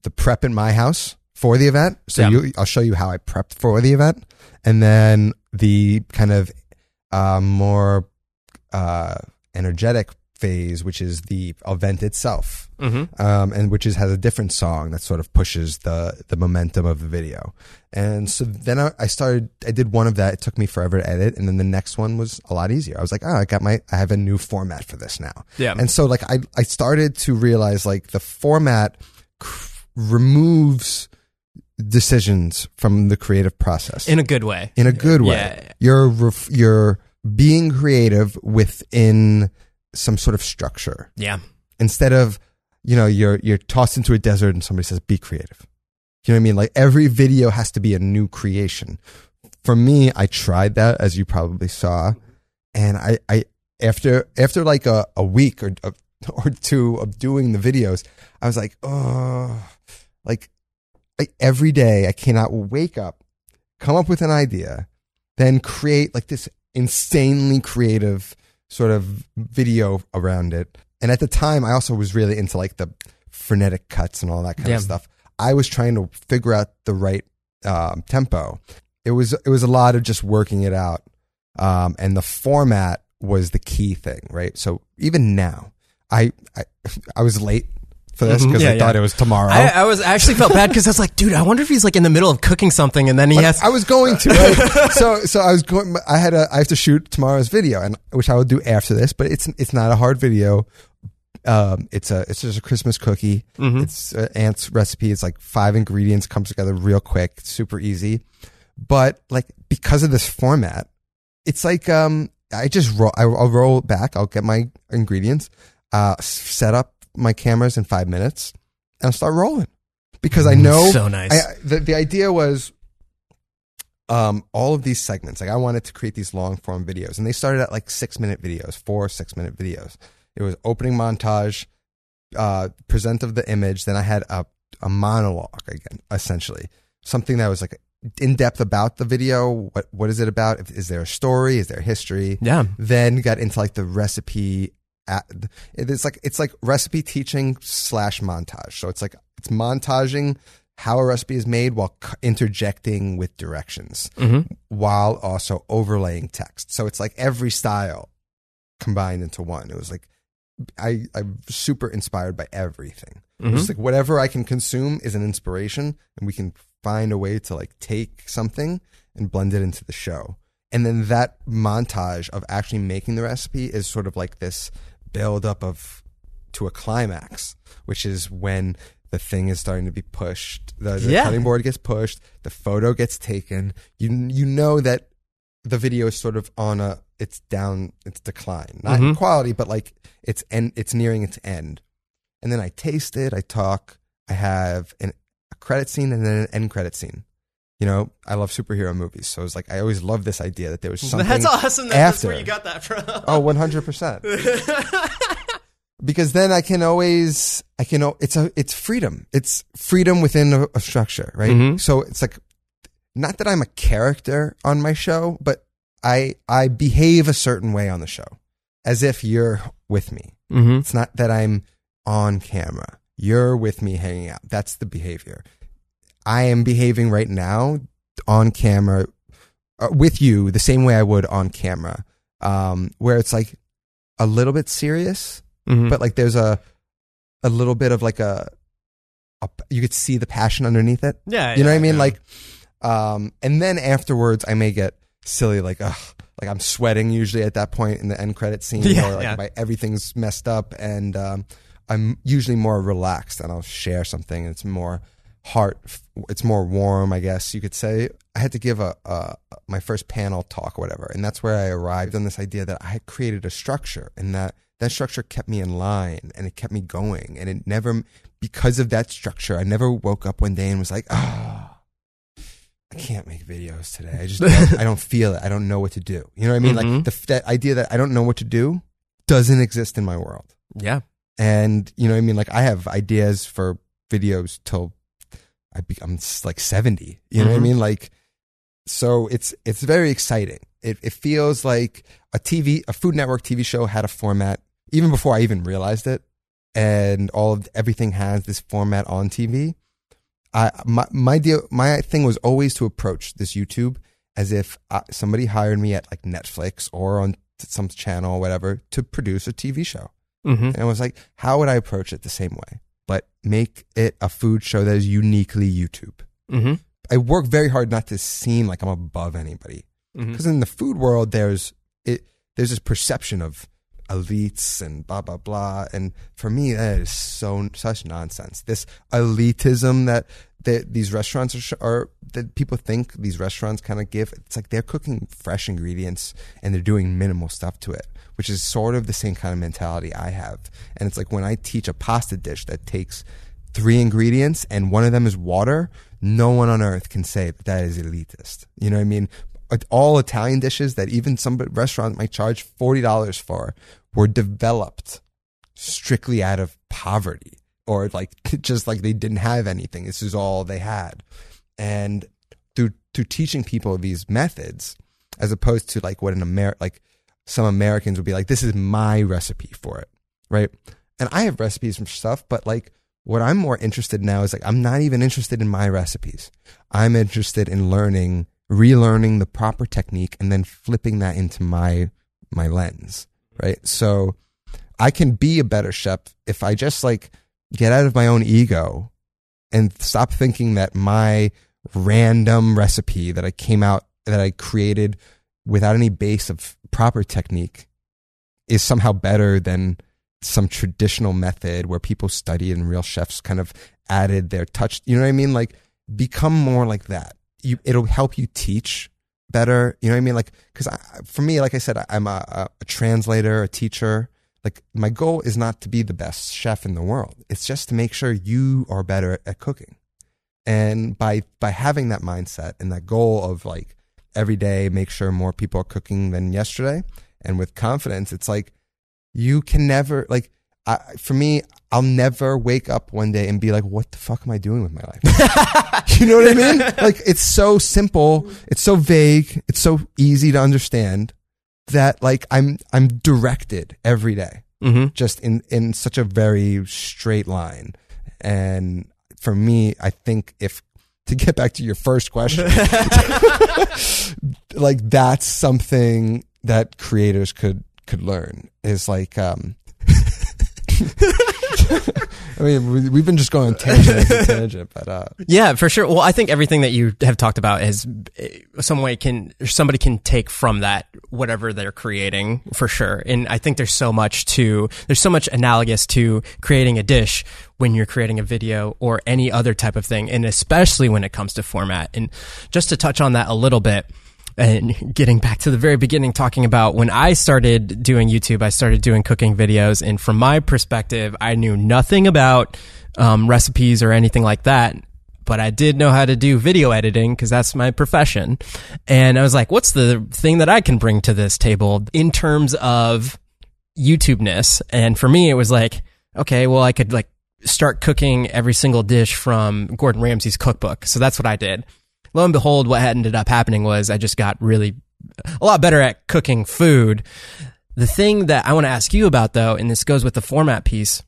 the prep in my house for the event. So Yeah. you, I'll show you how I prepped for the event, and then the kind of uh, more uh, energetic phase, which is the event itself, Mhm. um, and which is has a different song that sort of pushes the the momentum of the video. And so then I, I started. I did one of that. It took me forever to edit, and then the next one was a lot easier. I was like, oh, I got my. I have a new format for this now. Yeah. And so like I I started to realize like the format c- removes decisions from the creative process In a good way. in a good way. Yeah. You're ref- you're being creative within some sort of structure Yeah. instead of you know you're you're tossed into a desert and somebody says be creative. You know what I mean? Like every video has to be a new creation. For me, I tried that as you probably saw, and I I after after like a, a week or [LAUGHS] or two of doing the videos, I was like, oh, like I, every day I cannot wake up, come up with an idea, then create like this insanely creative sort of video around it. And at the time, I also was really into like the frenetic cuts and all that kind Yeah. of stuff. I was trying to figure out the right um, tempo. It was it was a lot of just working it out, um, and the format was the key thing, right? So even now, I I, [LAUGHS] I was late for this because Yeah, I thought it was tomorrow. I, I was I actually felt bad because I was like, dude, I wonder if he's like in the middle of cooking something and then he has. I was going to. Right? [LAUGHS] so so I was going. I had a. I have to shoot tomorrow's video, and which I will do after this. But it's it's not a hard video. Um, it's a it's just a Christmas cookie. Mhm. It's uh, aunt's recipe. It's like five ingredients comes together real quick, super easy. But like because of this format, it's like um I just roll. I, I'll roll back. I'll get my ingredients, uh, set up my cameras in five minutes, and I'll start rolling because I know so nice. I, the, the idea was um, all of these segments. Like I wanted to create these long form videos, and they started at like six minute videos, four six minute videos. It was opening montage, uh, present of the image. Then I had a a monologue again, essentially something that was like in depth about the video. What what is it about? Is there a story? Is there history? yeah. then got into like the recipe at, it's like it's like recipe teaching slash montage. So it's like it's montaging how a recipe is made while interjecting with directions hmm while also overlaying text. So it's like every style combined into one. It was like i i'm super inspired by everything. Mhm. just like whatever i can consume is an inspiration and we can find a way to like take something and blend it into the show. And then that montage of actually making the recipe is sort of like this build up of to a climax which is when the thing is starting to be pushed the, the Yeah. cutting board gets pushed the photo gets taken you you know that the video is sort of on a it's down it's decline not in Mhm. quality but like it's end it's nearing its end and then i taste it i talk i have an, a credit scene and then an end credit scene you know i love superhero movies. So it's like i always love this idea that there was something That's awesome. That, That's after. where you got that from. oh 100% [LAUGHS] because then i can always i can al- it's a it's freedom. It's freedom within a, a structure right? Mhm. so it's like not that i'm a character on my show but i i behave a certain way on the show as if you're with me. Hmm it's not that i'm on camera. You're with me hanging out. That's the behavior i am behaving right now on camera uh, with you the same way i would on camera um where it's like a little bit serious hmm but like there's a a little bit of like a, a you could see the passion underneath it yeah, you know what i mean yeah. like um and then afterwards i may get silly like ugh like i'm sweating usually at that point in the end credit scene Yeah, or like yeah. my, everything's messed up and um i'm usually more relaxed and i'll share something and it's more heart. It's more warm, I guess you could say. I had to give a, a my first panel talk, or whatever, and that's where I arrived on this idea that I had created a structure, and that that structure kept me in line, and it kept me going, and it never because of that structure, I never woke up one day and was like, oh, I can't make videos today. I just [LAUGHS] don't, I don't feel it. I don't know what to do. You know what I mean? Mhm. Like the, that idea that I don't know what to do doesn't exist in my world. Yeah. And you know what I mean? Like I have ideas for videos till I be, I'm like 70. You know what I Mhm. mean? Like, so it's, it's very exciting. It, it feels like a TV, a Food Network TV show had a format even before I even realized it. And all of everything has this format on TV. I, my, my deal, my thing was always to approach this YouTube as if uh, somebody hired me at like Netflix or on some channel or whatever to produce a TV show. Mm-hmm. And I was like, how would I approach it the same way? But make it a food show that is uniquely YouTube. Mm-hmm. I work very hard not to seem like I'm above anybody. Mm-hmm. Because in the food world, there's it. There's this perception of elites and blah blah blah. And for me, that is so such nonsense. This elitism that that these restaurants are, are that people think these restaurants kind of give. It's like they're cooking fresh ingredients and they're doing minimal stuff to it, which is sort of the same kind of mentality I have. And it's like when I teach a pasta dish that takes three ingredients and one of them is water, no one on earth can say that that is elitist. You know what I mean? All Italian dishes that even some restaurant might charge forty dollars for were developed strictly out of poverty or like [LAUGHS] just like they didn't have anything. This is all they had. And through through teaching people these methods, as opposed to like what an Amer like some Americans would be like, this is my recipe for it, right? And I have recipes from stuff, but like what I'm more interested in now is like I'm not even interested in my recipes. I'm interested in learning, relearning the proper technique, and then flipping that into my my lens, right? So I can be a better chef if I just like get out of my own ego and stop thinking that my random recipe that I came out that I created without any base of proper technique is somehow better than some traditional method where people studied and real chefs kind of added their touch. You know what I mean? Like become more like that. You, it'll help you teach better. You know what I mean? Like, cause for me, like I said, I- I'm a, a, a translator, a teacher. Like my goal is not to be the best chef in the world. It's just to make sure you are better at cooking. And by, by having that mindset and that goal of like every day, make sure more people are cooking than yesterday. And with confidence, it's like you can never like, I, for me, I'll never wake up one day and be like, what the fuck am I doing with my life? [LAUGHS] you know what I mean? Like it's so simple. It's so vague. It's so easy to understand that like I'm, I'm directed every day Mm-hmm. just in, in such a very straight line. And for me, I think if to get back to your first question, [LAUGHS] like that's something that creators could could learn is like um [LAUGHS] I mean we, we've been just going tangent [LAUGHS] tangent but uh Yeah, for sure. Well, I think everything that you have talked about is eh, some way can somebody can take from that whatever they're creating for sure. And I think there's so much to there's so much analogous to creating a dish when you're creating a video or any other type of thing, and especially when it comes to format. And just to touch on that a little bit. And getting back to the very beginning, talking about when I started doing YouTube, I started doing cooking videos. And from my perspective, I knew nothing about um, recipes or anything like that but I did know how to do video editing because that's my profession. And I was like, what's the thing that I can bring to this table in terms of YouTube ness? And for me, it was like, okay, well, I could like start cooking every single dish from Gordon Ramsay's cookbook. So that's what I did. Lo and behold, what ended up happening was I just got really a lot better at cooking food. The thing that I want to ask you about though, and this goes with the format piece,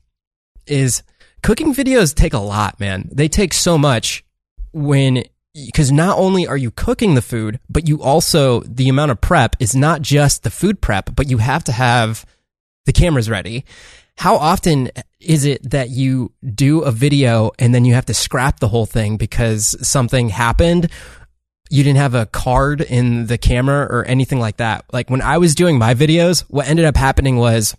is cooking videos take a lot, man. They take so much when because not only are you cooking the food, but you also the amount of prep is not just the food prep, but you have to have the cameras ready. How often is it that you do a video and then you have to scrap the whole thing because something happened? You didn't have a card in the camera or anything like that. Like when I was doing my videos, what ended up happening was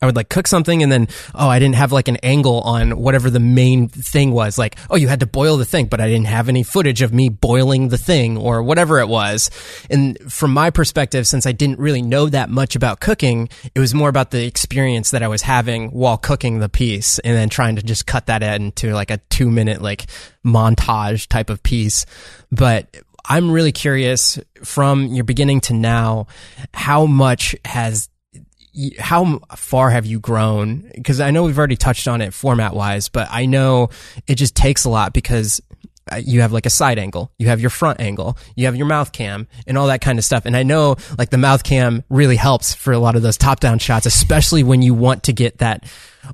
I would like cook something and then, oh, I didn't have like an angle on whatever the main thing was. Like, oh, you had to boil the thing, but I didn't have any footage of me boiling the thing or whatever it was. And from my perspective, since I didn't really know that much about cooking, it was more about the experience that I was having while cooking the piece and then trying to just cut that into like a two minute like montage type of piece. But I'm really curious from your beginning to now, how much has how far have you grown? Because I know we've already touched on it format wise, but I know it just takes a lot because uh, you have like a side angle, you have your front angle, you have your mouth cam and all that kind of stuff. And I know like the mouth cam really helps for a lot of those top down shots, especially when you want to get that.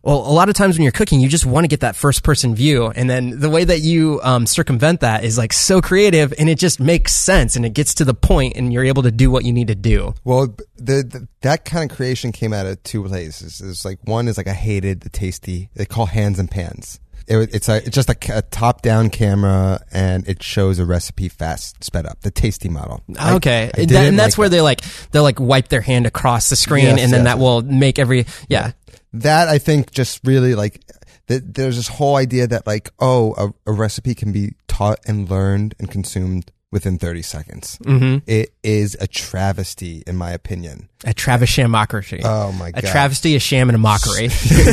Well, a lot of times when you're cooking, you just want to get that first person view. And then the way that you um, circumvent that is like so creative and it just makes sense and it gets to the point and you're able to do what you need to do. Well, the, the that kind of creation came out of two places. It's like one is like I hated the tasty. They call hands and pans. It, it's a it's just a, a top down camera and it shows a recipe fast sped up. The tasty model. I- Okay, I That- and that's like where that. they like they'll like wipe their hand across the screen, Yes, and then yes. that will make every yeah. That I think just really like th- there's this whole idea that like oh a, a recipe can be taught and learned and consumed within 30 seconds. Mm-hmm. It is a travesty in my opinion. A Travis shammockery. Oh my god. a travesty, a sham, and a mockery. [LAUGHS]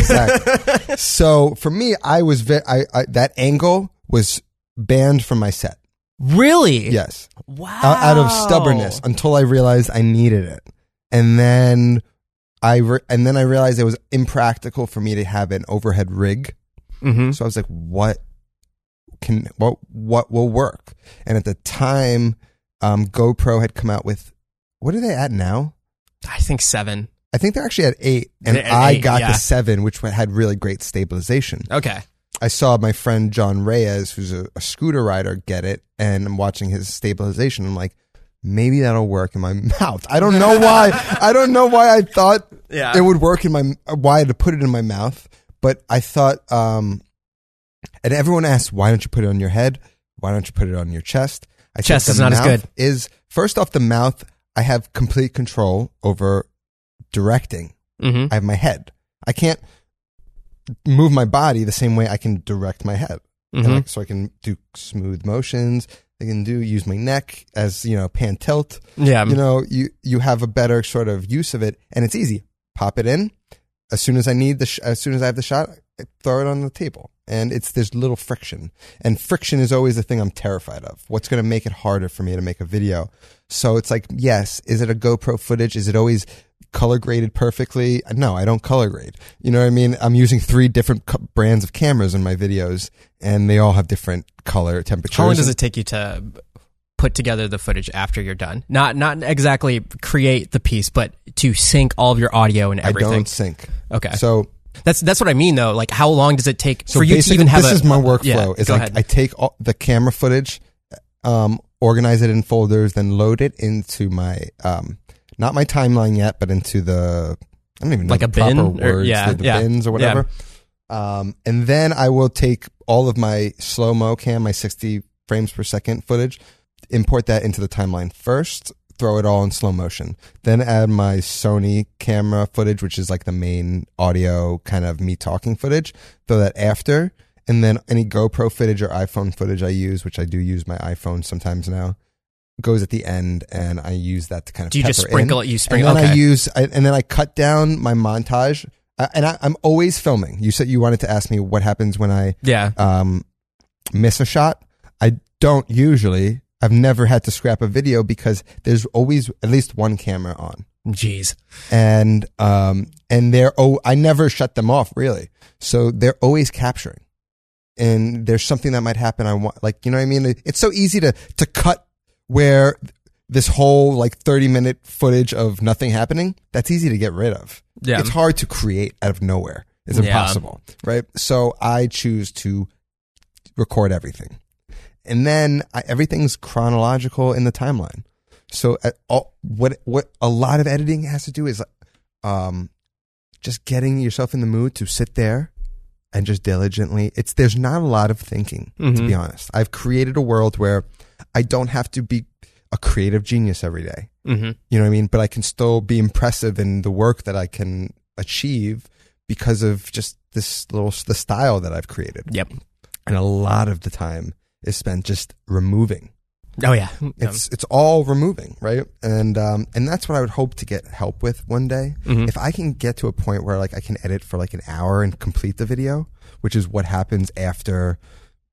exactly. [LAUGHS] so for me, I was ve- I, I that angle was banned from my set. really? Yes, Wow. out, out of stubbornness until I realized I needed it, and then I re- and then I realized it was impractical for me to have an overhead rig. Mm-hmm. So I was like, what can what what will work? And at the time, um, GoPro had come out with what are they at now? I think seven. I think they're actually at eight, and at I eight, got yeah. the seven, which had really great stabilization. Okay. I saw my friend John Reyes, who's a, a scooter rider, get it, and I'm watching his stabilization. I'm like, maybe that'll work in my [LAUGHS] mouth. I don't know why. I don't know why I thought [LAUGHS] Yeah. it would work in my why I had to put it in my mouth, but I thought. um And everyone asked, why don't you put it on your head? Why don't you put it on your chest? I Chest is not as good. Is first off the mouth. I have complete control over directing. Mm-hmm. I have my head. I can't move my body the same way I can direct my head. And Mhm. like, so I can do smooth motions. I can do use my neck as you know pan tilt. Yeah. You know, you you have a better sort of use of it, and it's easy. Pop it in as soon as I need the sh- as soon as I have the shot, I throw it on the table, and it's there's little friction, and friction is always the thing I'm terrified of. What's going to make it harder for me to make a video? So it's like, yes, is it a GoPro footage? Is it always color graded perfectly? No, I don't color grade. You know what I mean? I'm using three different co- brands of cameras in my videos, and they all have different color temperatures. How long does it take you to put together the footage after you're done? Not not exactly create the piece, but to sync all of your audio and everything. I don't sync. Okay. So That's that's what I mean though. Like how long does it take So for you to even have this a is my workflow. Yeah, is like ahead. I take all the camera footage, um, organize it in folders, then load it into my um, not my timeline yet, but into the I don't even know Like a bin proper or- yeah, the, the yeah, bins or whatever. Um, and then I will take all of my slow mo cam, my sixty frames per second footage, import that into the timeline first. Throw it all in slow motion. Then add my Sony camera footage, which is like the main audio kind of me talking footage. Throw that after. And then any GoPro footage or iPhone footage I use, which I do use my iPhone sometimes now, goes at the end, and I use that to kind of. Do you just sprinkle in. it? You sprinkle. And then okay. I use, I, and then I cut down my montage. Uh, and I, I'm always filming. You said you wanted to ask me what happens when I yeah. um, miss a shot. I don't usually. I've never had to scrap a video because there's always at least one camera on, Jeez. and um, and they're oh, I never shut them off really, so they're always capturing. And there's something that might happen. I want, like, you know what I mean? It's so easy to to cut where this whole like 30 minute footage of nothing happening. That's easy to get rid of. Yeah. It's hard to create out of nowhere. It's Yeah. impossible, right? So I choose to record everything, and then I, everything's chronological in the timeline. So uh, all, what what a lot of editing has to do is, um, just getting yourself in the mood to sit there and just diligently. It's there's not a lot of thinking to Mhm. be honest. I've created a world where I don't have to be a creative genius every day. Mm-hmm. You know what I mean? But I can still be impressive in the work that I can achieve because of just this little the style that I've created. Yep. And a lot of the time is spent just removing. Oh yeah. It's it's all removing, right? And um and that's what I would hope to get help with one day. Mhm. If I can get to a point where like I can edit for like an hour and complete the video, which is what happens after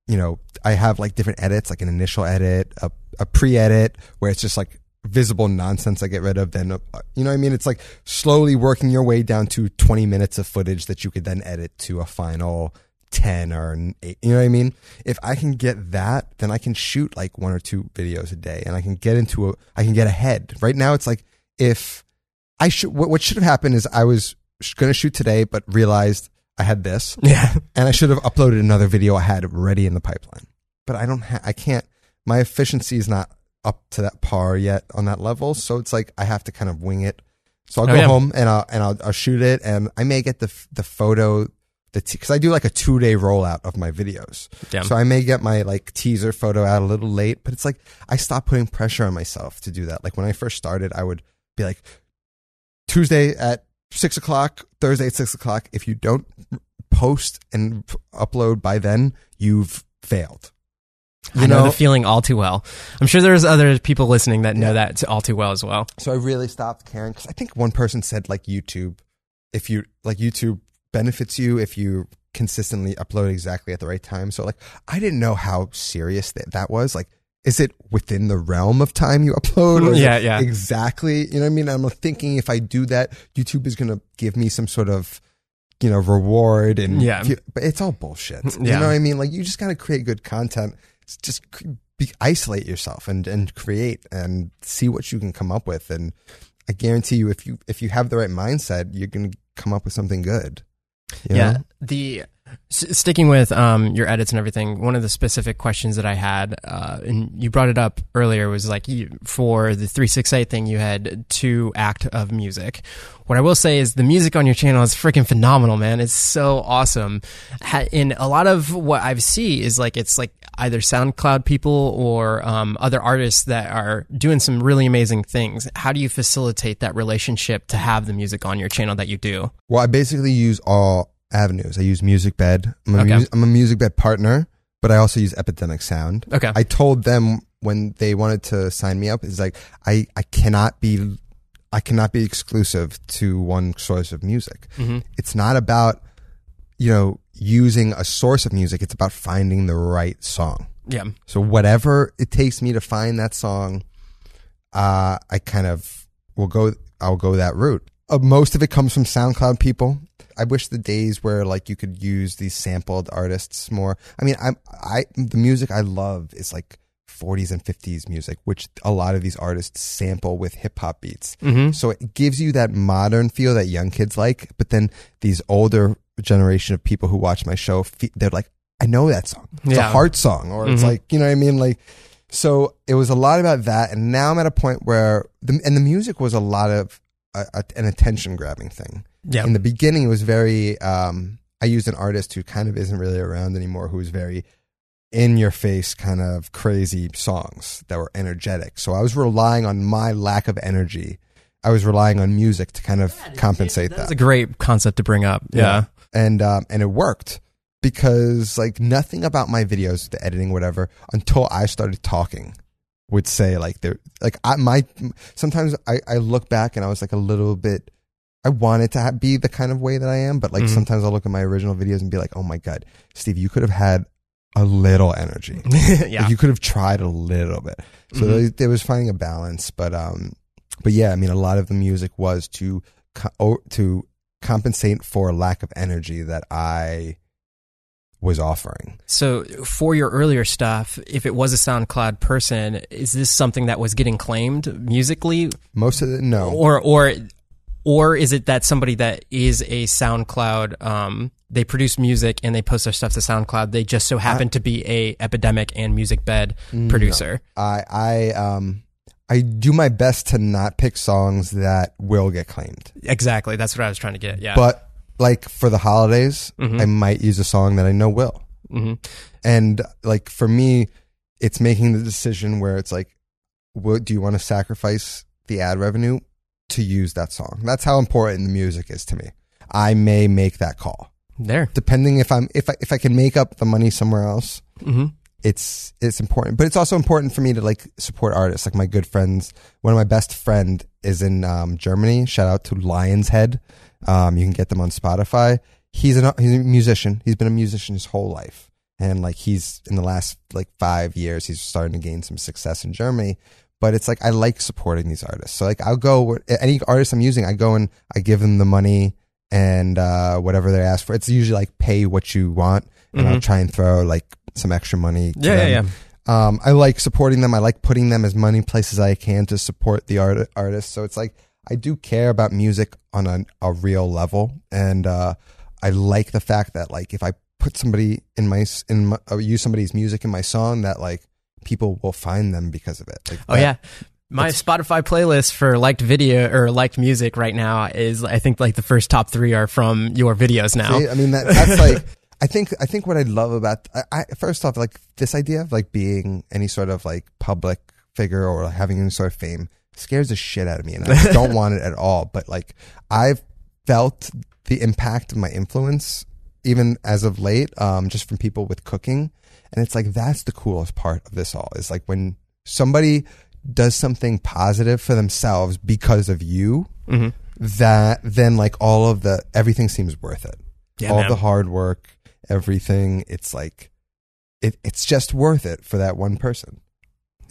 you know, I have like different edits, like an initial edit, a, a pre-edit where it's just like visible nonsense I get rid of. Then, uh, you know what I mean? It's like slowly working your way down to 20 minutes of footage that you could then edit to a final 10 or an eight. You know what I mean? If I can get that, then I can shoot like one or two videos a day and I can get into a, I can get ahead. Right now, it's like if I should, what, what should have happened is I was going to shoot today, but realized I had this [LAUGHS] Yeah. and I should have uploaded another video I had ready in the pipeline. But I don't have, I can't, my efficiency is not up to that par yet on that level. So it's like I have to kind of wing it. So I'll Oh, go yeah. home and I'll, and I'll, I'll shoot it and I may get the, the photo, the, t- cause I do like a two day rollout of my videos. Yeah. So I may get my like teaser photo out a little late, but it's like I stopped putting pressure on myself to do that. Like when I first started, I would be like Tuesday at six o'clock, Thursday at six o'clock. If you don't post and upload by then, you've failed. You I know, know, the feeling all too well. I'm sure there's other people listening that know Yeah. that all too well as well. so I really stopped caring because I think one person said like YouTube, if you like YouTube benefits you if you consistently upload exactly at the right time. So like I didn't know how serious that, that was. Like, is it within the realm of time you upload? [LAUGHS] Yeah, yeah. Exactly. You know what I mean? I'm thinking if I do that, YouTube is going to give me some sort of, you know, reward and Yeah. but it's all bullshit. [LAUGHS] You know what I mean? Like you just got to create good content. Just be, isolate yourself and, and create and see what you can come up with. And I guarantee you, if you, if you have the right mindset, you're going to come up with something good. Yeah. know? The s- sticking with um, your edits and everything. One of the specific questions that I had, uh, and you brought it up earlier, was like you, for the three six eight thing, you had two act of music. What I will say is the music on your channel is freaking phenomenal, man. It's so awesome. Ha- And a lot of what I see is like it's like either SoundCloud people or um, other artists that are doing some really amazing things. How do you facilitate that relationship to have the music on your channel that you do? Well, I basically use all avenues. I use Musicbed. I'm a, Okay. mus- I'm a Musicbed partner, but I also use Epidemic Sound. Okay. I told them when they wanted to sign me up, is like I, I cannot be I cannot be exclusive to one source of music. hmm It's not about you know using a source of music. It's about finding the right song. Yeah. So whatever it takes me to find that song, uh, I kind of will go. I'll go that route. Uh, most of it comes from SoundCloud people. I wish the days where like you could use these sampled artists more. I mean, I'm I the music I love is like 40s and 50s music, which a lot of these artists sample with hip hop beats. hmm So it gives you that modern feel that young kids like, but then these older generation of people who watch my show, they're like, I know that song. It's Yeah. a heart song, or it's Mhm. like, you know what I mean? Like, so it was a lot about that. And now I'm at a point where, the, and the music was a lot of a, a, an attention grabbing thing. Yeah. In the beginning, it was very, um, I used an artist who kind of isn't really around anymore, who was very in your face kind of crazy songs that were energetic. So I was relying on my lack of energy. I was relying on music to kind of compensate That's that. a great concept to bring up. Yeah. Yeah. And um, and it worked because like nothing about my videos, the editing, whatever, until I started talking, would say like they're like I my sometimes I I look back and I was like a little bit. I wanted to ha- be the kind of way that I am, but like Mhm. sometimes I'll look at my original videos and be like, "Oh my god, Steve, you could have had a little energy. [LAUGHS] yeah. Like you could have tried a little bit." So Mhm. there, there was finding a balance, but um, but yeah, I mean, a lot of the music was to co- to compensate for a lack of energy that I was offering. So for your earlier stuff, if it was a SoundCloud person, is this something that was getting claimed musically, Most of it, no. or or or is it that somebody that is a SoundCloud, um, they produce music and they post their stuff to SoundCloud, they just so happen to be a Epidemic and Musicbed producer? I I um I do my best to not pick songs that will get claimed. Exactly, that's what I was trying to get. Yeah, But like for the holidays, Mhm. I might use a song that I know will. hmm And like for me, it's making the decision where it's like, what do you want to sacrifice the ad revenue to use that song? That's how important the music is to me. I may make that call. There. Depending if I'm if I if I can make up the money somewhere else, hmm it's it's important. But it's also important for me to like support artists. Like my good friends, one of my best friend is in um, Germany. Shout out to Lion's Head. Um, you can get them on Spotify. He's an he's a musician. He's been a musician his whole life, and like he's in the last like five years, he's starting to gain some success in Germany. But it's like I like supporting these artists. So like I'll go any artist I'm using, I go and I give them the money and uh, whatever they ask for. It's usually like pay what you want, and I'll try and throw like some extra money. To Mm-hmm. Yeah, yeah, yeah. Um, I like supporting them. I like putting them as many places as I can to support the art artists. So it's like I do care about music on a, a real level, and uh, I like the fact that like if I put somebody in my in my, use somebody's music in my song, that like people will find them because of it. Like, Oh that- yeah. My Spotify playlist for liked video or liked music right now is I think like the first top three are from your videos now. See, I mean that that's like [LAUGHS] I think I think what I love about I, I first off like this idea of like being any sort of like public figure or having any sort of fame scares the shit out of me and I don't [LAUGHS] want it at all. But like I've felt the impact of my influence even as of late, um, just from people with cooking. And it's like that's the coolest part of this all is like when somebody does something positive for themselves because of you, hmm that then like all of the everything seems worth it Yeah, all man. the hard work, everything. It's like it, it's just worth it for that one person.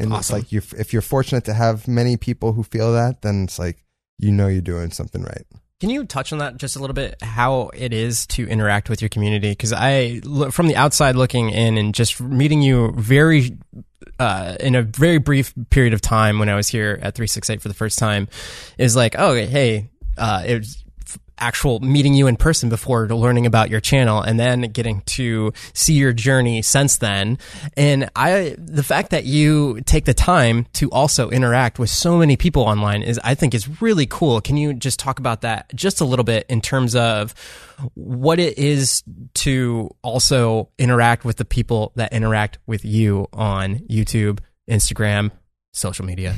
And it's like you if you're fortunate to have many people who feel that, then it's like you know you're doing something right. Can you touch on that just a little bit? How it is to interact with your community? Because I, from the outside looking in, and just meeting you very uh, in a very brief period of time when I was here at three six eight for the first time, is like, oh hey, uh, it was actual meeting you in person before learning about your channel and then getting to see your journey since then. And i the fact that you take the time to also interact with so many people online is i think is really cool. Can you just talk about that just a little bit in terms of what it is to also interact with the people that interact with you on youtube instagram social media?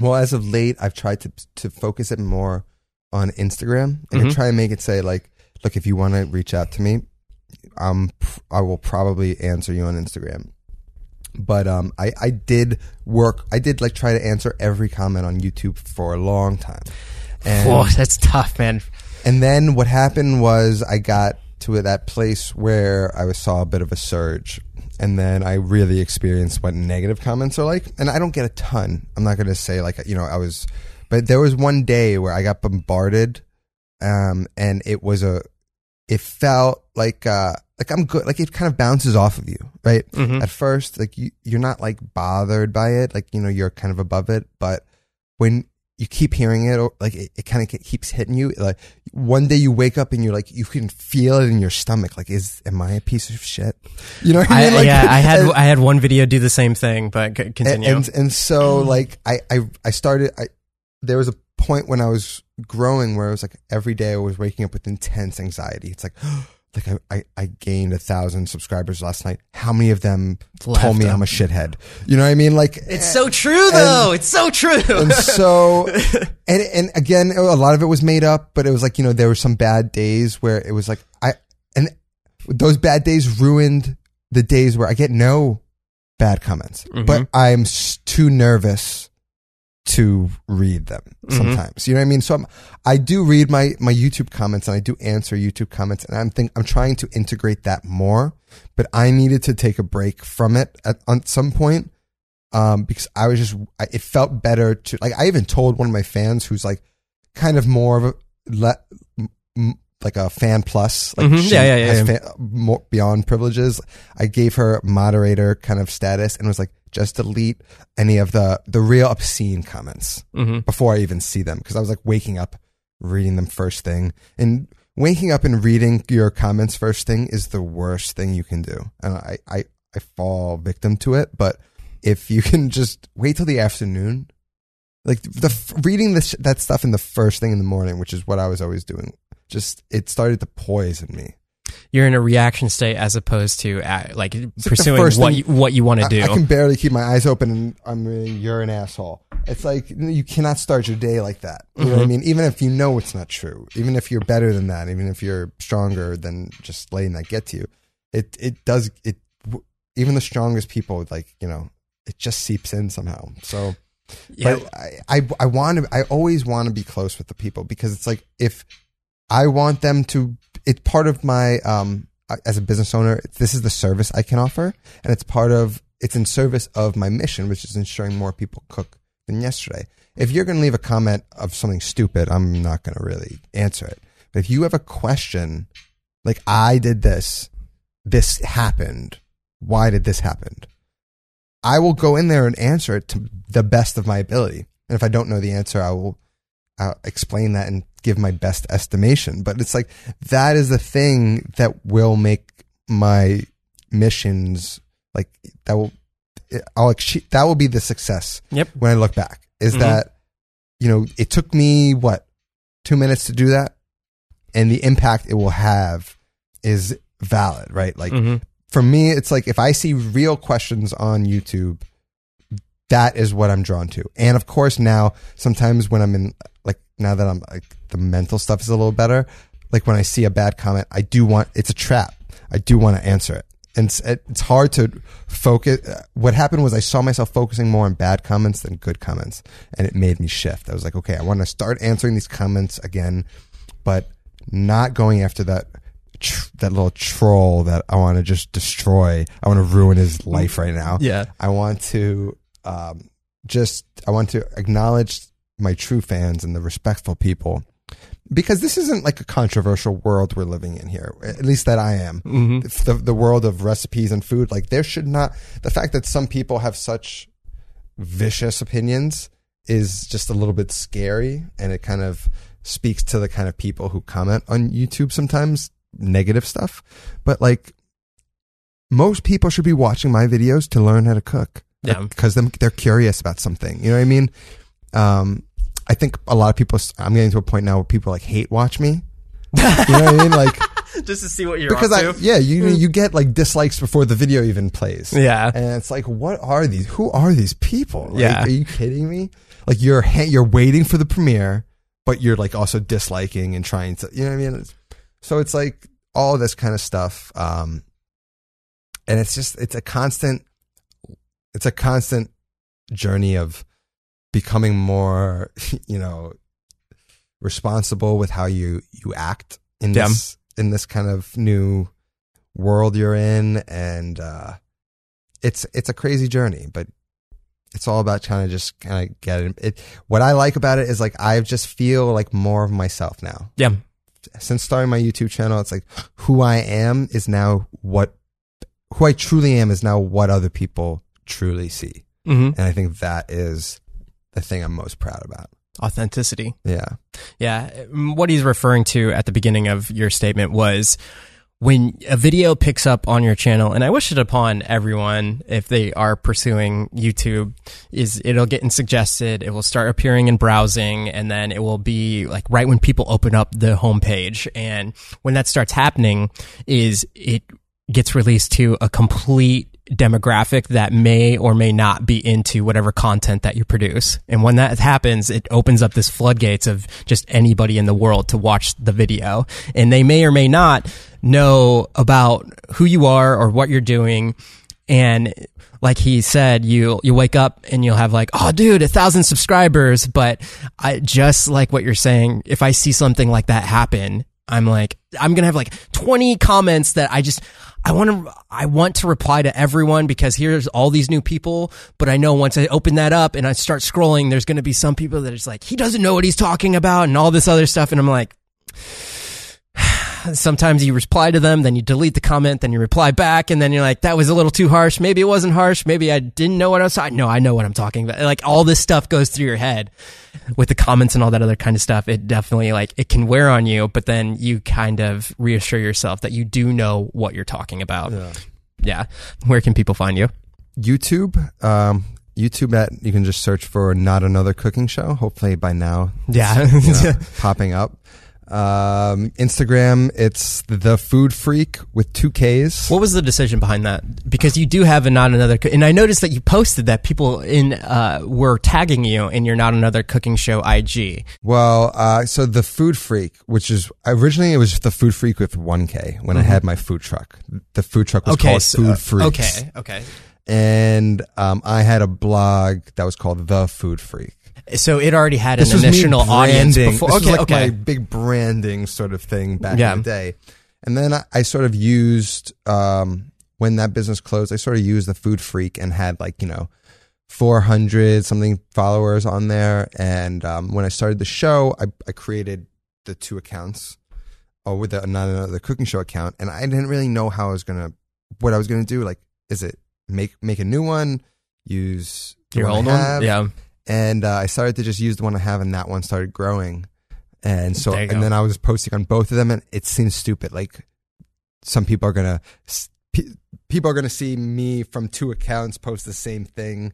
Well, as of late, I've tried to to focus it more on Instagram and Mhm. Try and make it say like, look, if you want to reach out to me, um, I will probably answer you on Instagram. But um, I I did work. I did like try to answer every comment on YouTube for a long time. And Whoa, [LAUGHS] that's tough man and then what happened was I got to that place where I saw a bit of a surge. And then I really experienced what negative comments are like. And I don't get a ton. I'm not going to say like, you know, I was, but there was one day where I got bombarded. Um, and it was a, it felt like, uh, like I'm good. Like it kind of bounces off of you, right? Mhm. At first, like you, you're not like bothered by it. Like, you know, you're kind of above it. But when you keep hearing it, or like it, it kind of keeps hitting you. Like one day you wake up and you're like, you can feel it in your stomach. Like, is am I a piece of shit? [LAUGHS] You know what I I, mean? Like, yeah, I had and- I had one video do the same thing, but continue. and and so like I I I started I there was a point when I was growing where I was like every day I was waking up with intense anxiety. It's like [GASPS] like I, I, I gained a thousand subscribers last night. How many of them Left told me them. I'm a shithead? You know what I mean? Like it's so true, though. it's so true. and so [LAUGHS] and and again a lot of it was made up but it was like you know there were some bad days where it was like i and those bad days ruined the days where i get no bad comments Mhm. but i'm too nervous to read them Mhm. sometimes you know what i mean so I'm, i do read my my youtube comments and i do answer youtube comments and i'm think i'm trying to integrate that more but i needed to take a break from it at on some point um, because I was just, I, it felt better to, like, I even told one of my fans who's like kind of more of a, le, m- like a fan plus, like Mhm. she Yeah, yeah, yeah, has yeah. Fan, more beyond privileges. I gave her moderator kind of status and was like, just delete any of the, the real obscene comments hmm before I even see them. Cause I was like waking up, reading them first thing and waking up and reading your comments first thing is the worst thing you can do. And I, I, I fall victim to it, but if you [LAUGHS] can just wait till the afternoon, like the reading this that stuff in the first thing in the morning, which is what I was always doing, just it started to poison me. You're in a reaction state as opposed to uh, like the pursuing first what you, what you want to do. I can barely keep my eyes open and I'm uh, you're an asshole. It's like you cannot start your day like that. You know Mm-hmm. what I mean? Even if you know it's not true, even if you're better than that, even if you're stronger than just letting that get to you, it it does it. Even the strongest people, like you know, it just seeps in somehow. So, yeah. but I I, I want to. I always want to be close with the people because it's like if I want them to. It's part of my um as a business owner. This is the service I can offer, and it's part of. It's in service of my mission, which is ensuring more people cook than yesterday. If you're going to leave a comment of something stupid, I'm not going to really answer it. But if you have a question, like I did this, this happened. Why did this happen? I will go in there and answer it to the best of my ability. And if I don't know the answer, I will I'll explain that and give my best estimation. But it's like that is the thing that will make my missions like that will I'll achieve, that will be the success Yep. when I look back is Mhm. that you know it took me what two minutes to do that and the impact it will have is valid right like Mhm. for me, it's like if I see real questions on YouTube, that is what I'm drawn to. And of course, now sometimes when I'm in, like, now that I'm like the mental stuff is a little better, like when I see a bad comment, I do want, it's a trap. I do want to answer it. And it's, it's hard to focus. uh, What happened was I saw myself focusing more on bad comments than good comments. And it made me shift. I was like, okay, I want to start answering these comments again, but not going after that tr- that little troll that I want to just destroy. I want to ruin his life right now. Yeah. I want to um, just I want to acknowledge my true fans and the respectful people because this isn't like a controversial world we're living in here. At least that I am. Mhm. The the world of recipes and food. Like there should not the fact that some people have such vicious opinions is just a little bit scary and it kind of speaks to the kind of people who comment on YouTube sometimes negative stuff but like most people should be watching my videos to learn how to cook Yeah. because them they're curious about something you know what i mean um i think a lot of people i'm getting to a point now where people like hate watch me. You know what i mean? Like [LAUGHS] Just to see what you're because I yeah you you get like dislikes before the video even plays. Yeah. and it's like what are these who are these people? Like, Yeah. are you kidding me? Like you're ha- you're waiting for the premiere but you're like also disliking and trying to you know what I mean? It's- so it's like all this kind of stuff um and it's just it's a constant it's a constant journey of becoming more [LAUGHS] you know responsible with how you you act in Yeah. this in this kind of new world you're in and uh it's it's a crazy journey but it's all about trying to just kind of get it. it what i like about it is like i just feel like more of myself now Yeah. since starting my youtube channel it's like who i am is now what who i truly am is now what other people truly see hmm and i think that is the thing i'm most proud about Authenticity. yeah Yeah. mm, What he's referring to at the beginning of your statement was when a video picks up on your channel, and I wish it upon everyone if they are pursuing YouTube, is it'll get suggested, it will start appearing in browsing, and then it will be like right when people open up the homepage. And when that starts happening, is it gets released to a complete demographic that may or may not be into whatever content that you produce. And when that happens, it opens up this floodgates of just anybody in the world to watch the video. And they may or may not know about who you are or what you're doing. And like he said, you you wake up and you'll have like, oh, dude, a thousand subscribers. But I just like what you're saying. If I see something like that happen, I'm like, I'm gonna have like 20 comments that I just. I want to, I want to reply to everyone because here's all these new people. But I know once I open that up and I start scrolling, there's going to be some people that it's like, he doesn't know what he's talking about and all this other stuff. And I'm like, sometimes you reply to them, then you delete the comment, then you reply back, and then you're like, that was a little too harsh. Maybe it wasn't harsh. Maybe I didn't know what I was talking. No, I know what I'm talking about. Like all this stuff goes through your head with the comments and all that other kind of stuff. It definitely like it can wear on you, but then you kind of reassure yourself that you do know what you're talking about. Yeah. Where can people find you? youtube um youtube at you can just search for not another cooking show hopefully by now Yeah. you know, [LAUGHS] popping up Um, Instagram, it's the food freak with two Ks. What was the decision behind that? Because you do have a not another, co- and I noticed that you posted that people in uh, were tagging you in your not another cooking show IG. Well, uh, so the food freak, which is originally it was just the food freak with one K when I had my food truck. The food truck was called so- Food Freak. Okay, okay. And um, I had a blog that was called The Food Freak. So it already had This an initial audience before. This okay, was like okay. my big branding sort of thing back Yeah. in the day. And then I, I sort of used um, when that business closed. I sort of used the Food Freak and had like you know. 400 something followers on there and um, when i started the show I, I created the two accounts or with the not another cooking show account and i didn't really know how i was gonna what i was gonna do like is it make make a new one use Your old one, yeah. And uh, I started to just use the one I have, and that one started growing. And so, and go. then I was posting on both of them, and it seems stupid. Like some people are gonna, pe- people are gonna see me from two accounts post the same thing.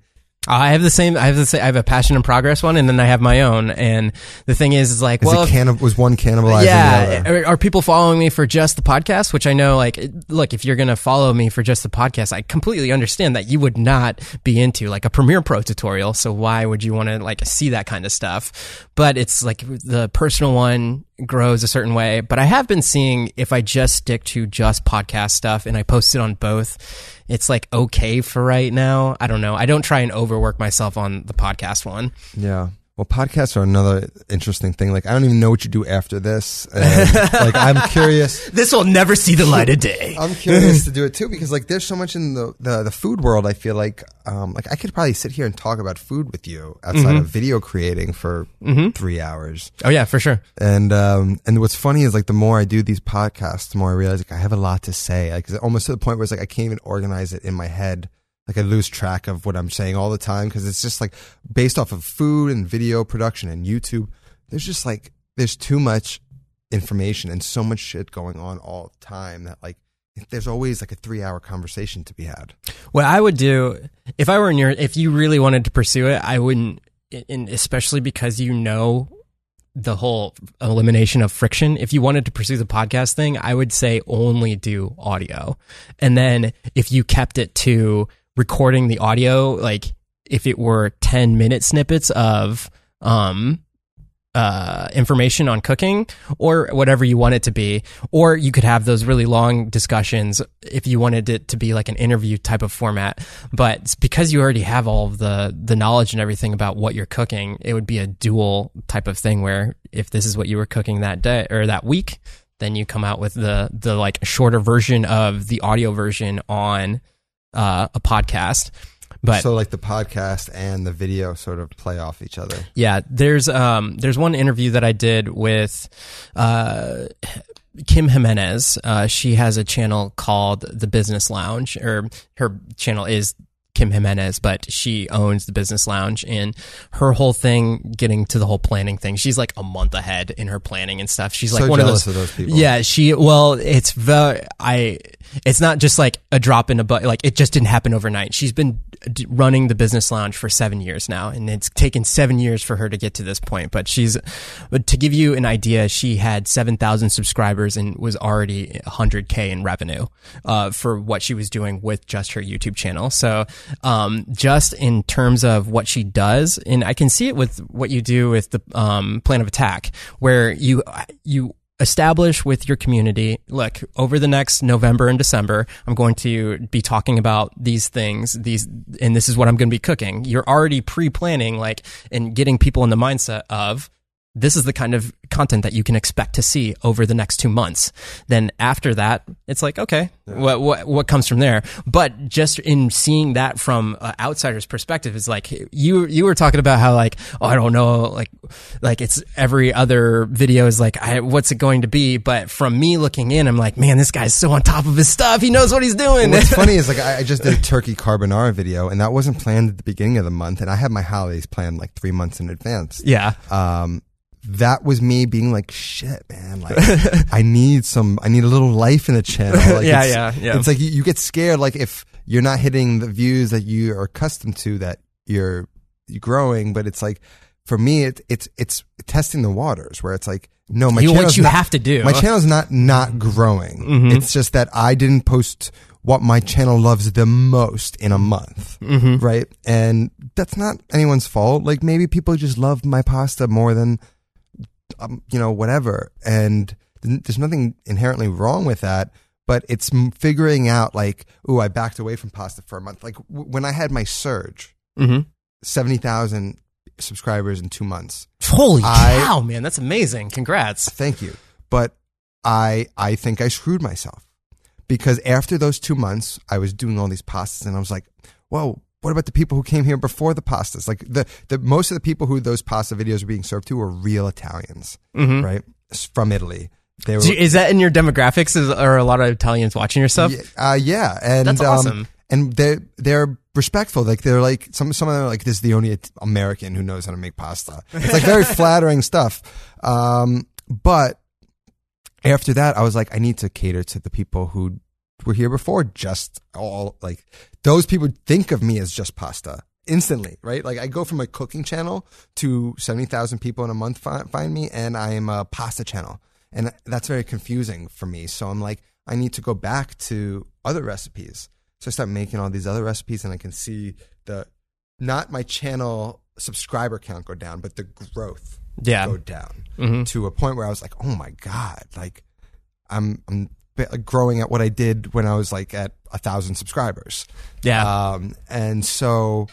I have the same. I have the same. I have a passion and progress one, and then I have my own. And the thing is, is like, Is well, cannib- was one cannibalizing the yeah. other? Are, are people following me for just the podcast? Which I know, like, look, if you're gonna follow me for just the podcast, I completely understand that you would not be into like a Premiere Pro tutorial. So why would you want to like see that kind of stuff? But it's like the personal one grows a certain way. But I have been seeing if I just stick to just podcast stuff and I post it on both, it's like okay for right now. I don't know. I don't try and overwork myself on the podcast one. Yeah. Well, podcasts are another interesting thing. Like, I don't even know what you do after this. And, [LAUGHS] like, I'm curious. This will never see the light of day. I'm curious to do it [LAUGHS] too because like there's so much in the, the, the food world. I feel like um, like I could probably sit here and talk about food with you outside Mm-hmm. of video creating for three hours. Oh yeah, for sure. And um, and what's funny is like the more I do these podcasts, the more I realize like I have a lot to say. Like it's almost to the point where it's like I can't even organize it in my head. Like I lose track of what I'm saying all the time because it's just like based off of food and video production and YouTube. There's just like there's too much information and so much shit going on all the time that like there's always like a three hour conversation to be had. What I would do if I were in your, if you really wanted to pursue it, I wouldn't, and especially because you know the whole elimination of friction. If you wanted to pursue the podcast thing, I would say only do audio. And then if you kept it to recording the audio, like if it were 10 minute snippets of, um, uh, information on cooking or whatever you want it to be. Or you could have those really long discussions if you wanted it to be like an interview type of format. But because you already have all of the, the knowledge and everything about what you're cooking, it would be a dual type of thing where if this is what you were cooking that day or that week, then you come out with the, the like shorter version of the audio version on, uh, a podcast. But so like the podcast and the video sort of play off each other. yeah, there's um there's one interview that I did with uh Kim Jimenez. Uh, she has a channel called The Business Lounge, or her channel is Kim Jimenez, but she owns the Business Lounge, and her whole thing, getting to the whole planning thing, she's like a month ahead in her planning and stuff. She's like So one of those. of those people. Yeah, she. Well, it's very. I. It's not just like a drop in a butt. Like it just didn't happen overnight. She's been d- running the business lounge for seven years now, and it's taken seven years for her to get to this point. But she's. To give you an idea, she had seven thousand subscribers and was already hundred k in revenue, uh, for what she was doing with just her YouTube channel. So, um, just in terms of what she does, and I can see it with what you do with the um, plan of attack, where you you establish with your community look over the next november and december i'm going to be talking about these things these and this is what i'm going to be cooking. You're already pre-planning like and getting people in the mindset of this is the kind of content that you can expect to see over the next two months. Then after that, it's like, okay, what, what, what comes from there? But just in seeing that from an outsider's perspective is like, you, you were talking about how like, oh, I don't know, like, like it's every other video is like, I, what's it going to be? But from me looking in, I'm like, man, this guy's so on top of his stuff. He knows what he's doing. What's [LAUGHS] funny is like I, I just did a turkey carbonara video, and that wasn't planned at the beginning of the month, and I had my holidays planned like three months in advance. yeah. Um, that was me being like, shit, man. Like, [LAUGHS] I need some, I need a little life in the channel. [LAUGHS] Like, Yeah, yeah, yeah. It's like you, you get scared, like if you're not hitting the views that you are accustomed to, that you're, you're growing. But it's like for me, it, it's it's testing the waters where it's like, no, my You- channel's what you not- have to do. My channel's not not growing. Mm-hmm. It's just that I didn't post what my channel loves the most in a month, Mm-hmm. right? And that's not anyone's fault. Like maybe people just love my pasta more than, um, you know, whatever. And there's nothing inherently wrong with that. But it's figuring out like, oh, I backed away from pasta for a month. Like w- when I had my surge, Mm-hmm. seventy thousand subscribers in two months. Holy I- cow, man, that's amazing! Congrats. Thank you. But I I think I screwed myself because after those two months, I was doing all these pastas, and I was like, "Whoa, what about the people who came here before the pastas? Like the the most of the people who those pasta videos were being served to were real Italians, Mhm. right, from Italy. They were Is that in your demographics? Is, are a lot of Italians watching your stuff? yeah, uh, yeah, and That's um, awesome. and they're they're respectful. Like they're like some some of them are like this is the only American who knows how to make pasta. It's like very [LAUGHS] flattering stuff. Um, but after that, I was like, I need to cater to the people who were here before. Just all like those people think of me as just pasta instantly, right? Like I go from a cooking channel to seventy thousand people in a month find, find me, and I am a pasta channel, and that's very confusing for me. So I'm like, I need to go back to other recipes. So I start making all these other recipes, and I can see the not my channel subscriber count go down, but the growth Yeah. go down Mhm. to a point where I was like, oh my god, like I'm I'm growing at what I did when I was like at a thousand subscribers. Yeah. Um, and so,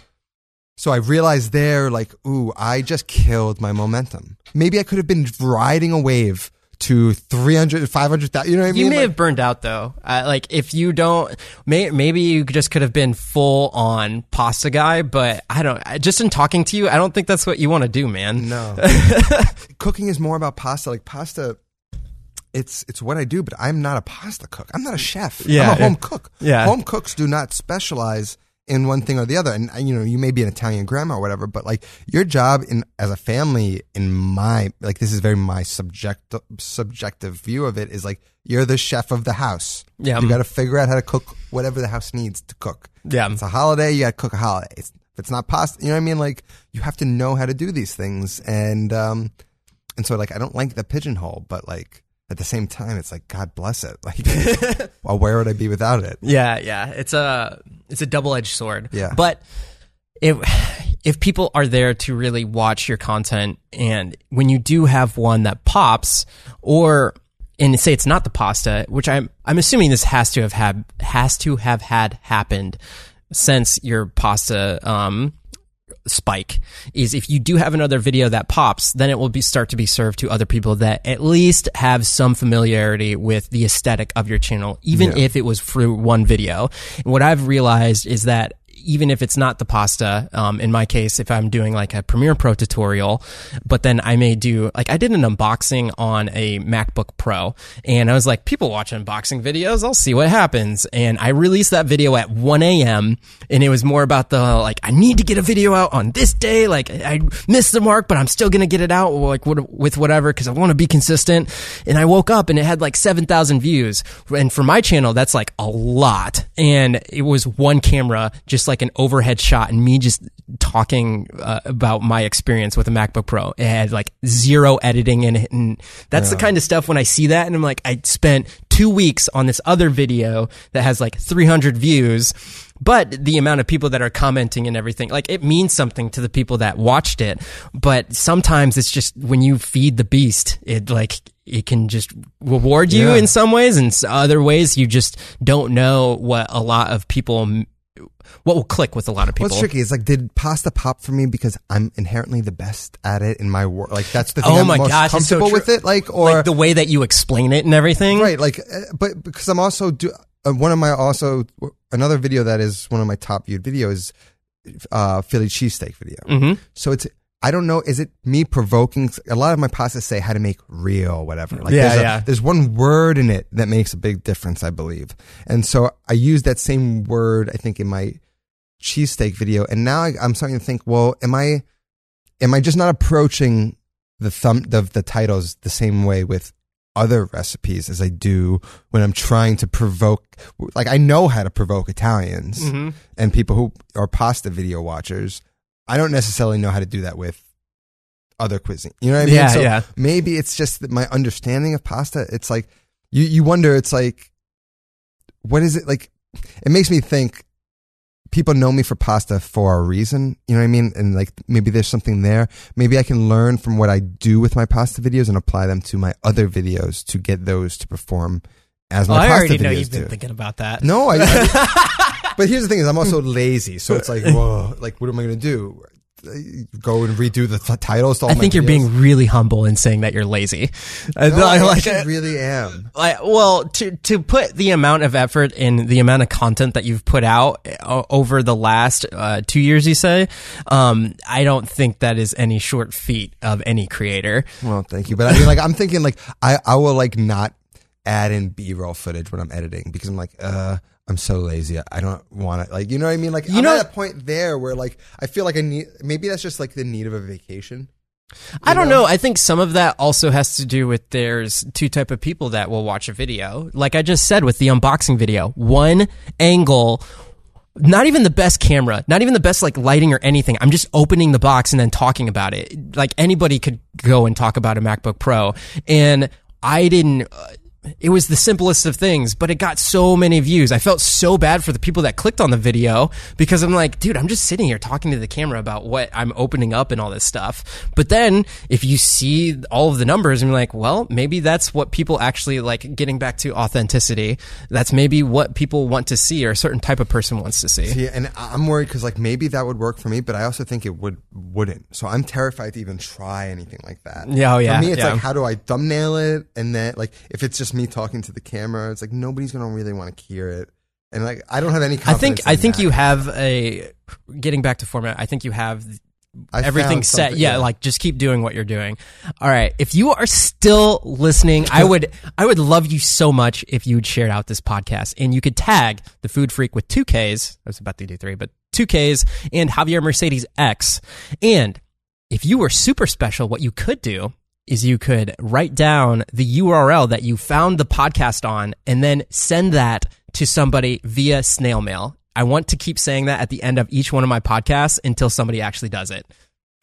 so I realized there, like, ooh, I just killed my momentum. Maybe I could have been riding a wave to 300, 500,000, you know what I mean? You may Like- have burned out though. Uh, like if you don't, may, maybe you just could have been full on pasta guy. But I don't. Just in talking to you, I don't think that's what you want to do, man. No. [LAUGHS] Cooking is more about pasta. Like pasta, it's it's what I do, but I'm not a pasta cook. I'm not a chef. Yeah, I'm a home yeah. cook. Yeah. Home cooks do not specialize in one thing or the other. And you know, you may be an Italian grandma or whatever, but like your job in as a family, in my like this is very my subject subjective view of it is like you're the chef of the house. Yeah. You got to figure out how to cook whatever the house needs to cook. Yeah. It's a holiday, you got to cook a holiday. It's, if it's not pasta, you know what I mean? Like you have to know how to do these things. And, um, and so like, I don't like the pigeonhole, but like at the same time, it's like, God bless it. [LAUGHS] Like, well, where would I be without it? Yeah, yeah. It's a it's a double edged sword. Yeah. But if if people are there to really watch your content, and when you do have one that pops, or and say it's not the pasta, which I'm I'm assuming this has to have had has to have had happened since your pasta um spike is if you do have another video that pops, then it will be start to be served to other people that at least have some familiarity with the aesthetic of your channel, even if it was through one video. And what I've realized is that even if it's not the pasta, um, in my case, if I'm doing like a Premiere Pro tutorial, but then I may do like I did an unboxing on a MacBook Pro, and I was like, people watch unboxing videos, I'll see what happens. And I released that video at 1 a.m. and it was more about the like I need to get a video out on this day, like I missed the mark, but I'm still gonna get it out like with whatever because I want to be consistent. And I woke up and it had like 7,000 views, and for my channel, that's like a lot. And it was one camera, just like an overhead shot, and me just talking uh, about my experience with a MacBook Pro. It had like zero editing in it, and that's the kind of stuff when I see that, and I'm like, I spent two weeks on this other video that has like 300 views. But the amount of people that are commenting and everything, like it means something to the people that watched it. But sometimes it's just when you feed the beast, it like, it can just reward you Yeah. in some ways and other ways you just don't know what a lot of people what will click with a lot of people What's tricky is like, did pasta pop for me because I'm inherently the best at it in my work? Like that's the thing Oh I'm my most gosh, it's so comfortable with it. Like, or like the way that you explain it and everything right like uh, but because i'm also do uh, one of my also another video that is one of my top viewed videos uh philly cheesesteak video Mhm. so it's i don't know is it me provoking a lot of my pastas say how to make real whatever like Yeah, there's, a- yeah. there's one word in it that makes a big difference i believe and so i use that same word i think in my cheesesteak video and now I, i'm starting to think well am i am i just not approaching the thumb the, the titles the same way with other recipes as I do when I'm trying to provoke like I know how to provoke Italians Mm-hmm. and people who are pasta video watchers. I don't necessarily know how to do that with other cuisine. You know what I mean? Yeah, so yeah. maybe it's just that my understanding of pasta. It's like you you wonder. It's like what is it like? It makes me think. People know me for pasta for a reason, you know what I mean? And like maybe there's something there. Maybe I can learn from what I do with my pasta videos and apply them to my other videos to get those to perform as my Oh, I already videos know you've do. been thinking about that. No, I. I [LAUGHS] but here's the thing: is I'm also lazy, so it's like, [LAUGHS] whoa, like what am I going to do? Go and redo the th- titles. To all I think you're being really humble in saying that you're lazy. I, No, I like actually really am. like well to to put the amount of effort and the amount of content that you've put out uh, over the last uh, two years you say um i don't think that is any short feat of any creator Well, thank you, but I mean, like, I'm thinking, like, I I will like not add in B-roll footage when I'm editing because I'm like, uh. I'm so lazy. I don't want to like you know what I mean. Like You I'm know- at a point there where like I feel like I need. Maybe that's just like the need of a vacation. i don't know i think some of that also has to do with there's two type of people that will watch a video like i just said with the unboxing video one angle not even the best camera, not even the best like lighting or anything. I'm just opening the box and then talking about it. Like anybody could go and talk about a MacBook Pro. And I didn't, uh, it was the simplest of things, but it got so many views. I felt so bad for the people that clicked on the video because I'm like, dude, I'm just sitting here talking to the camera about what I'm opening up and all this stuff. But then if you see all of the numbers and you're like, well, maybe that's what people actually like getting back to authenticity. That's maybe what people want to see or a certain type of person wants to see. Yeah, and I'm worried because like maybe that would work for me, but I also think it would wouldn't. So I'm terrified to even try anything like that. Yeah, oh, yeah, For me, it's yeah. like how do I thumbnail it, and then like if it's just me talking to the camera, it's like nobody's gonna really want to hear it, and like I don't have any. I think I think that. you have a getting back to format. I think you have I everything set. something- Yeah, like just keep doing what you're doing. All right. If you are still listening, I would I would love you so much if you would share out this podcast and you could tag the Food Freak with two Ks. I was about to do three, but two Ks and Javier Mercedes X. And if you were super special, what you could do is you could write down the URL that you found the podcast on and then send that to somebody via snail mail. I want to keep saying that at the end of each one of my podcasts until somebody actually does it.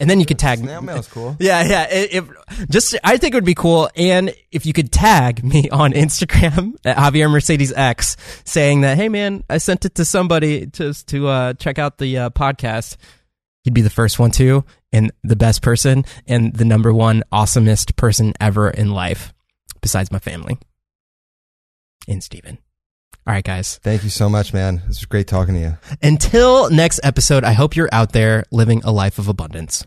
And then you could tag Snail mail is cool. [LAUGHS] Yeah, yeah. If, just, I think it would be cool. And if you could tag me on Instagram [LAUGHS] at Javier Mercedes X saying that, hey man, I sent it to somebody just to uh, check out the uh, podcast, you'd be the first one to, and the best person, and the number one awesomest person ever in life, besides my family and Stephen. All right, guys. Thank you so much, man. This was great talking to you. Until next episode, I hope you're out there living a life of abundance.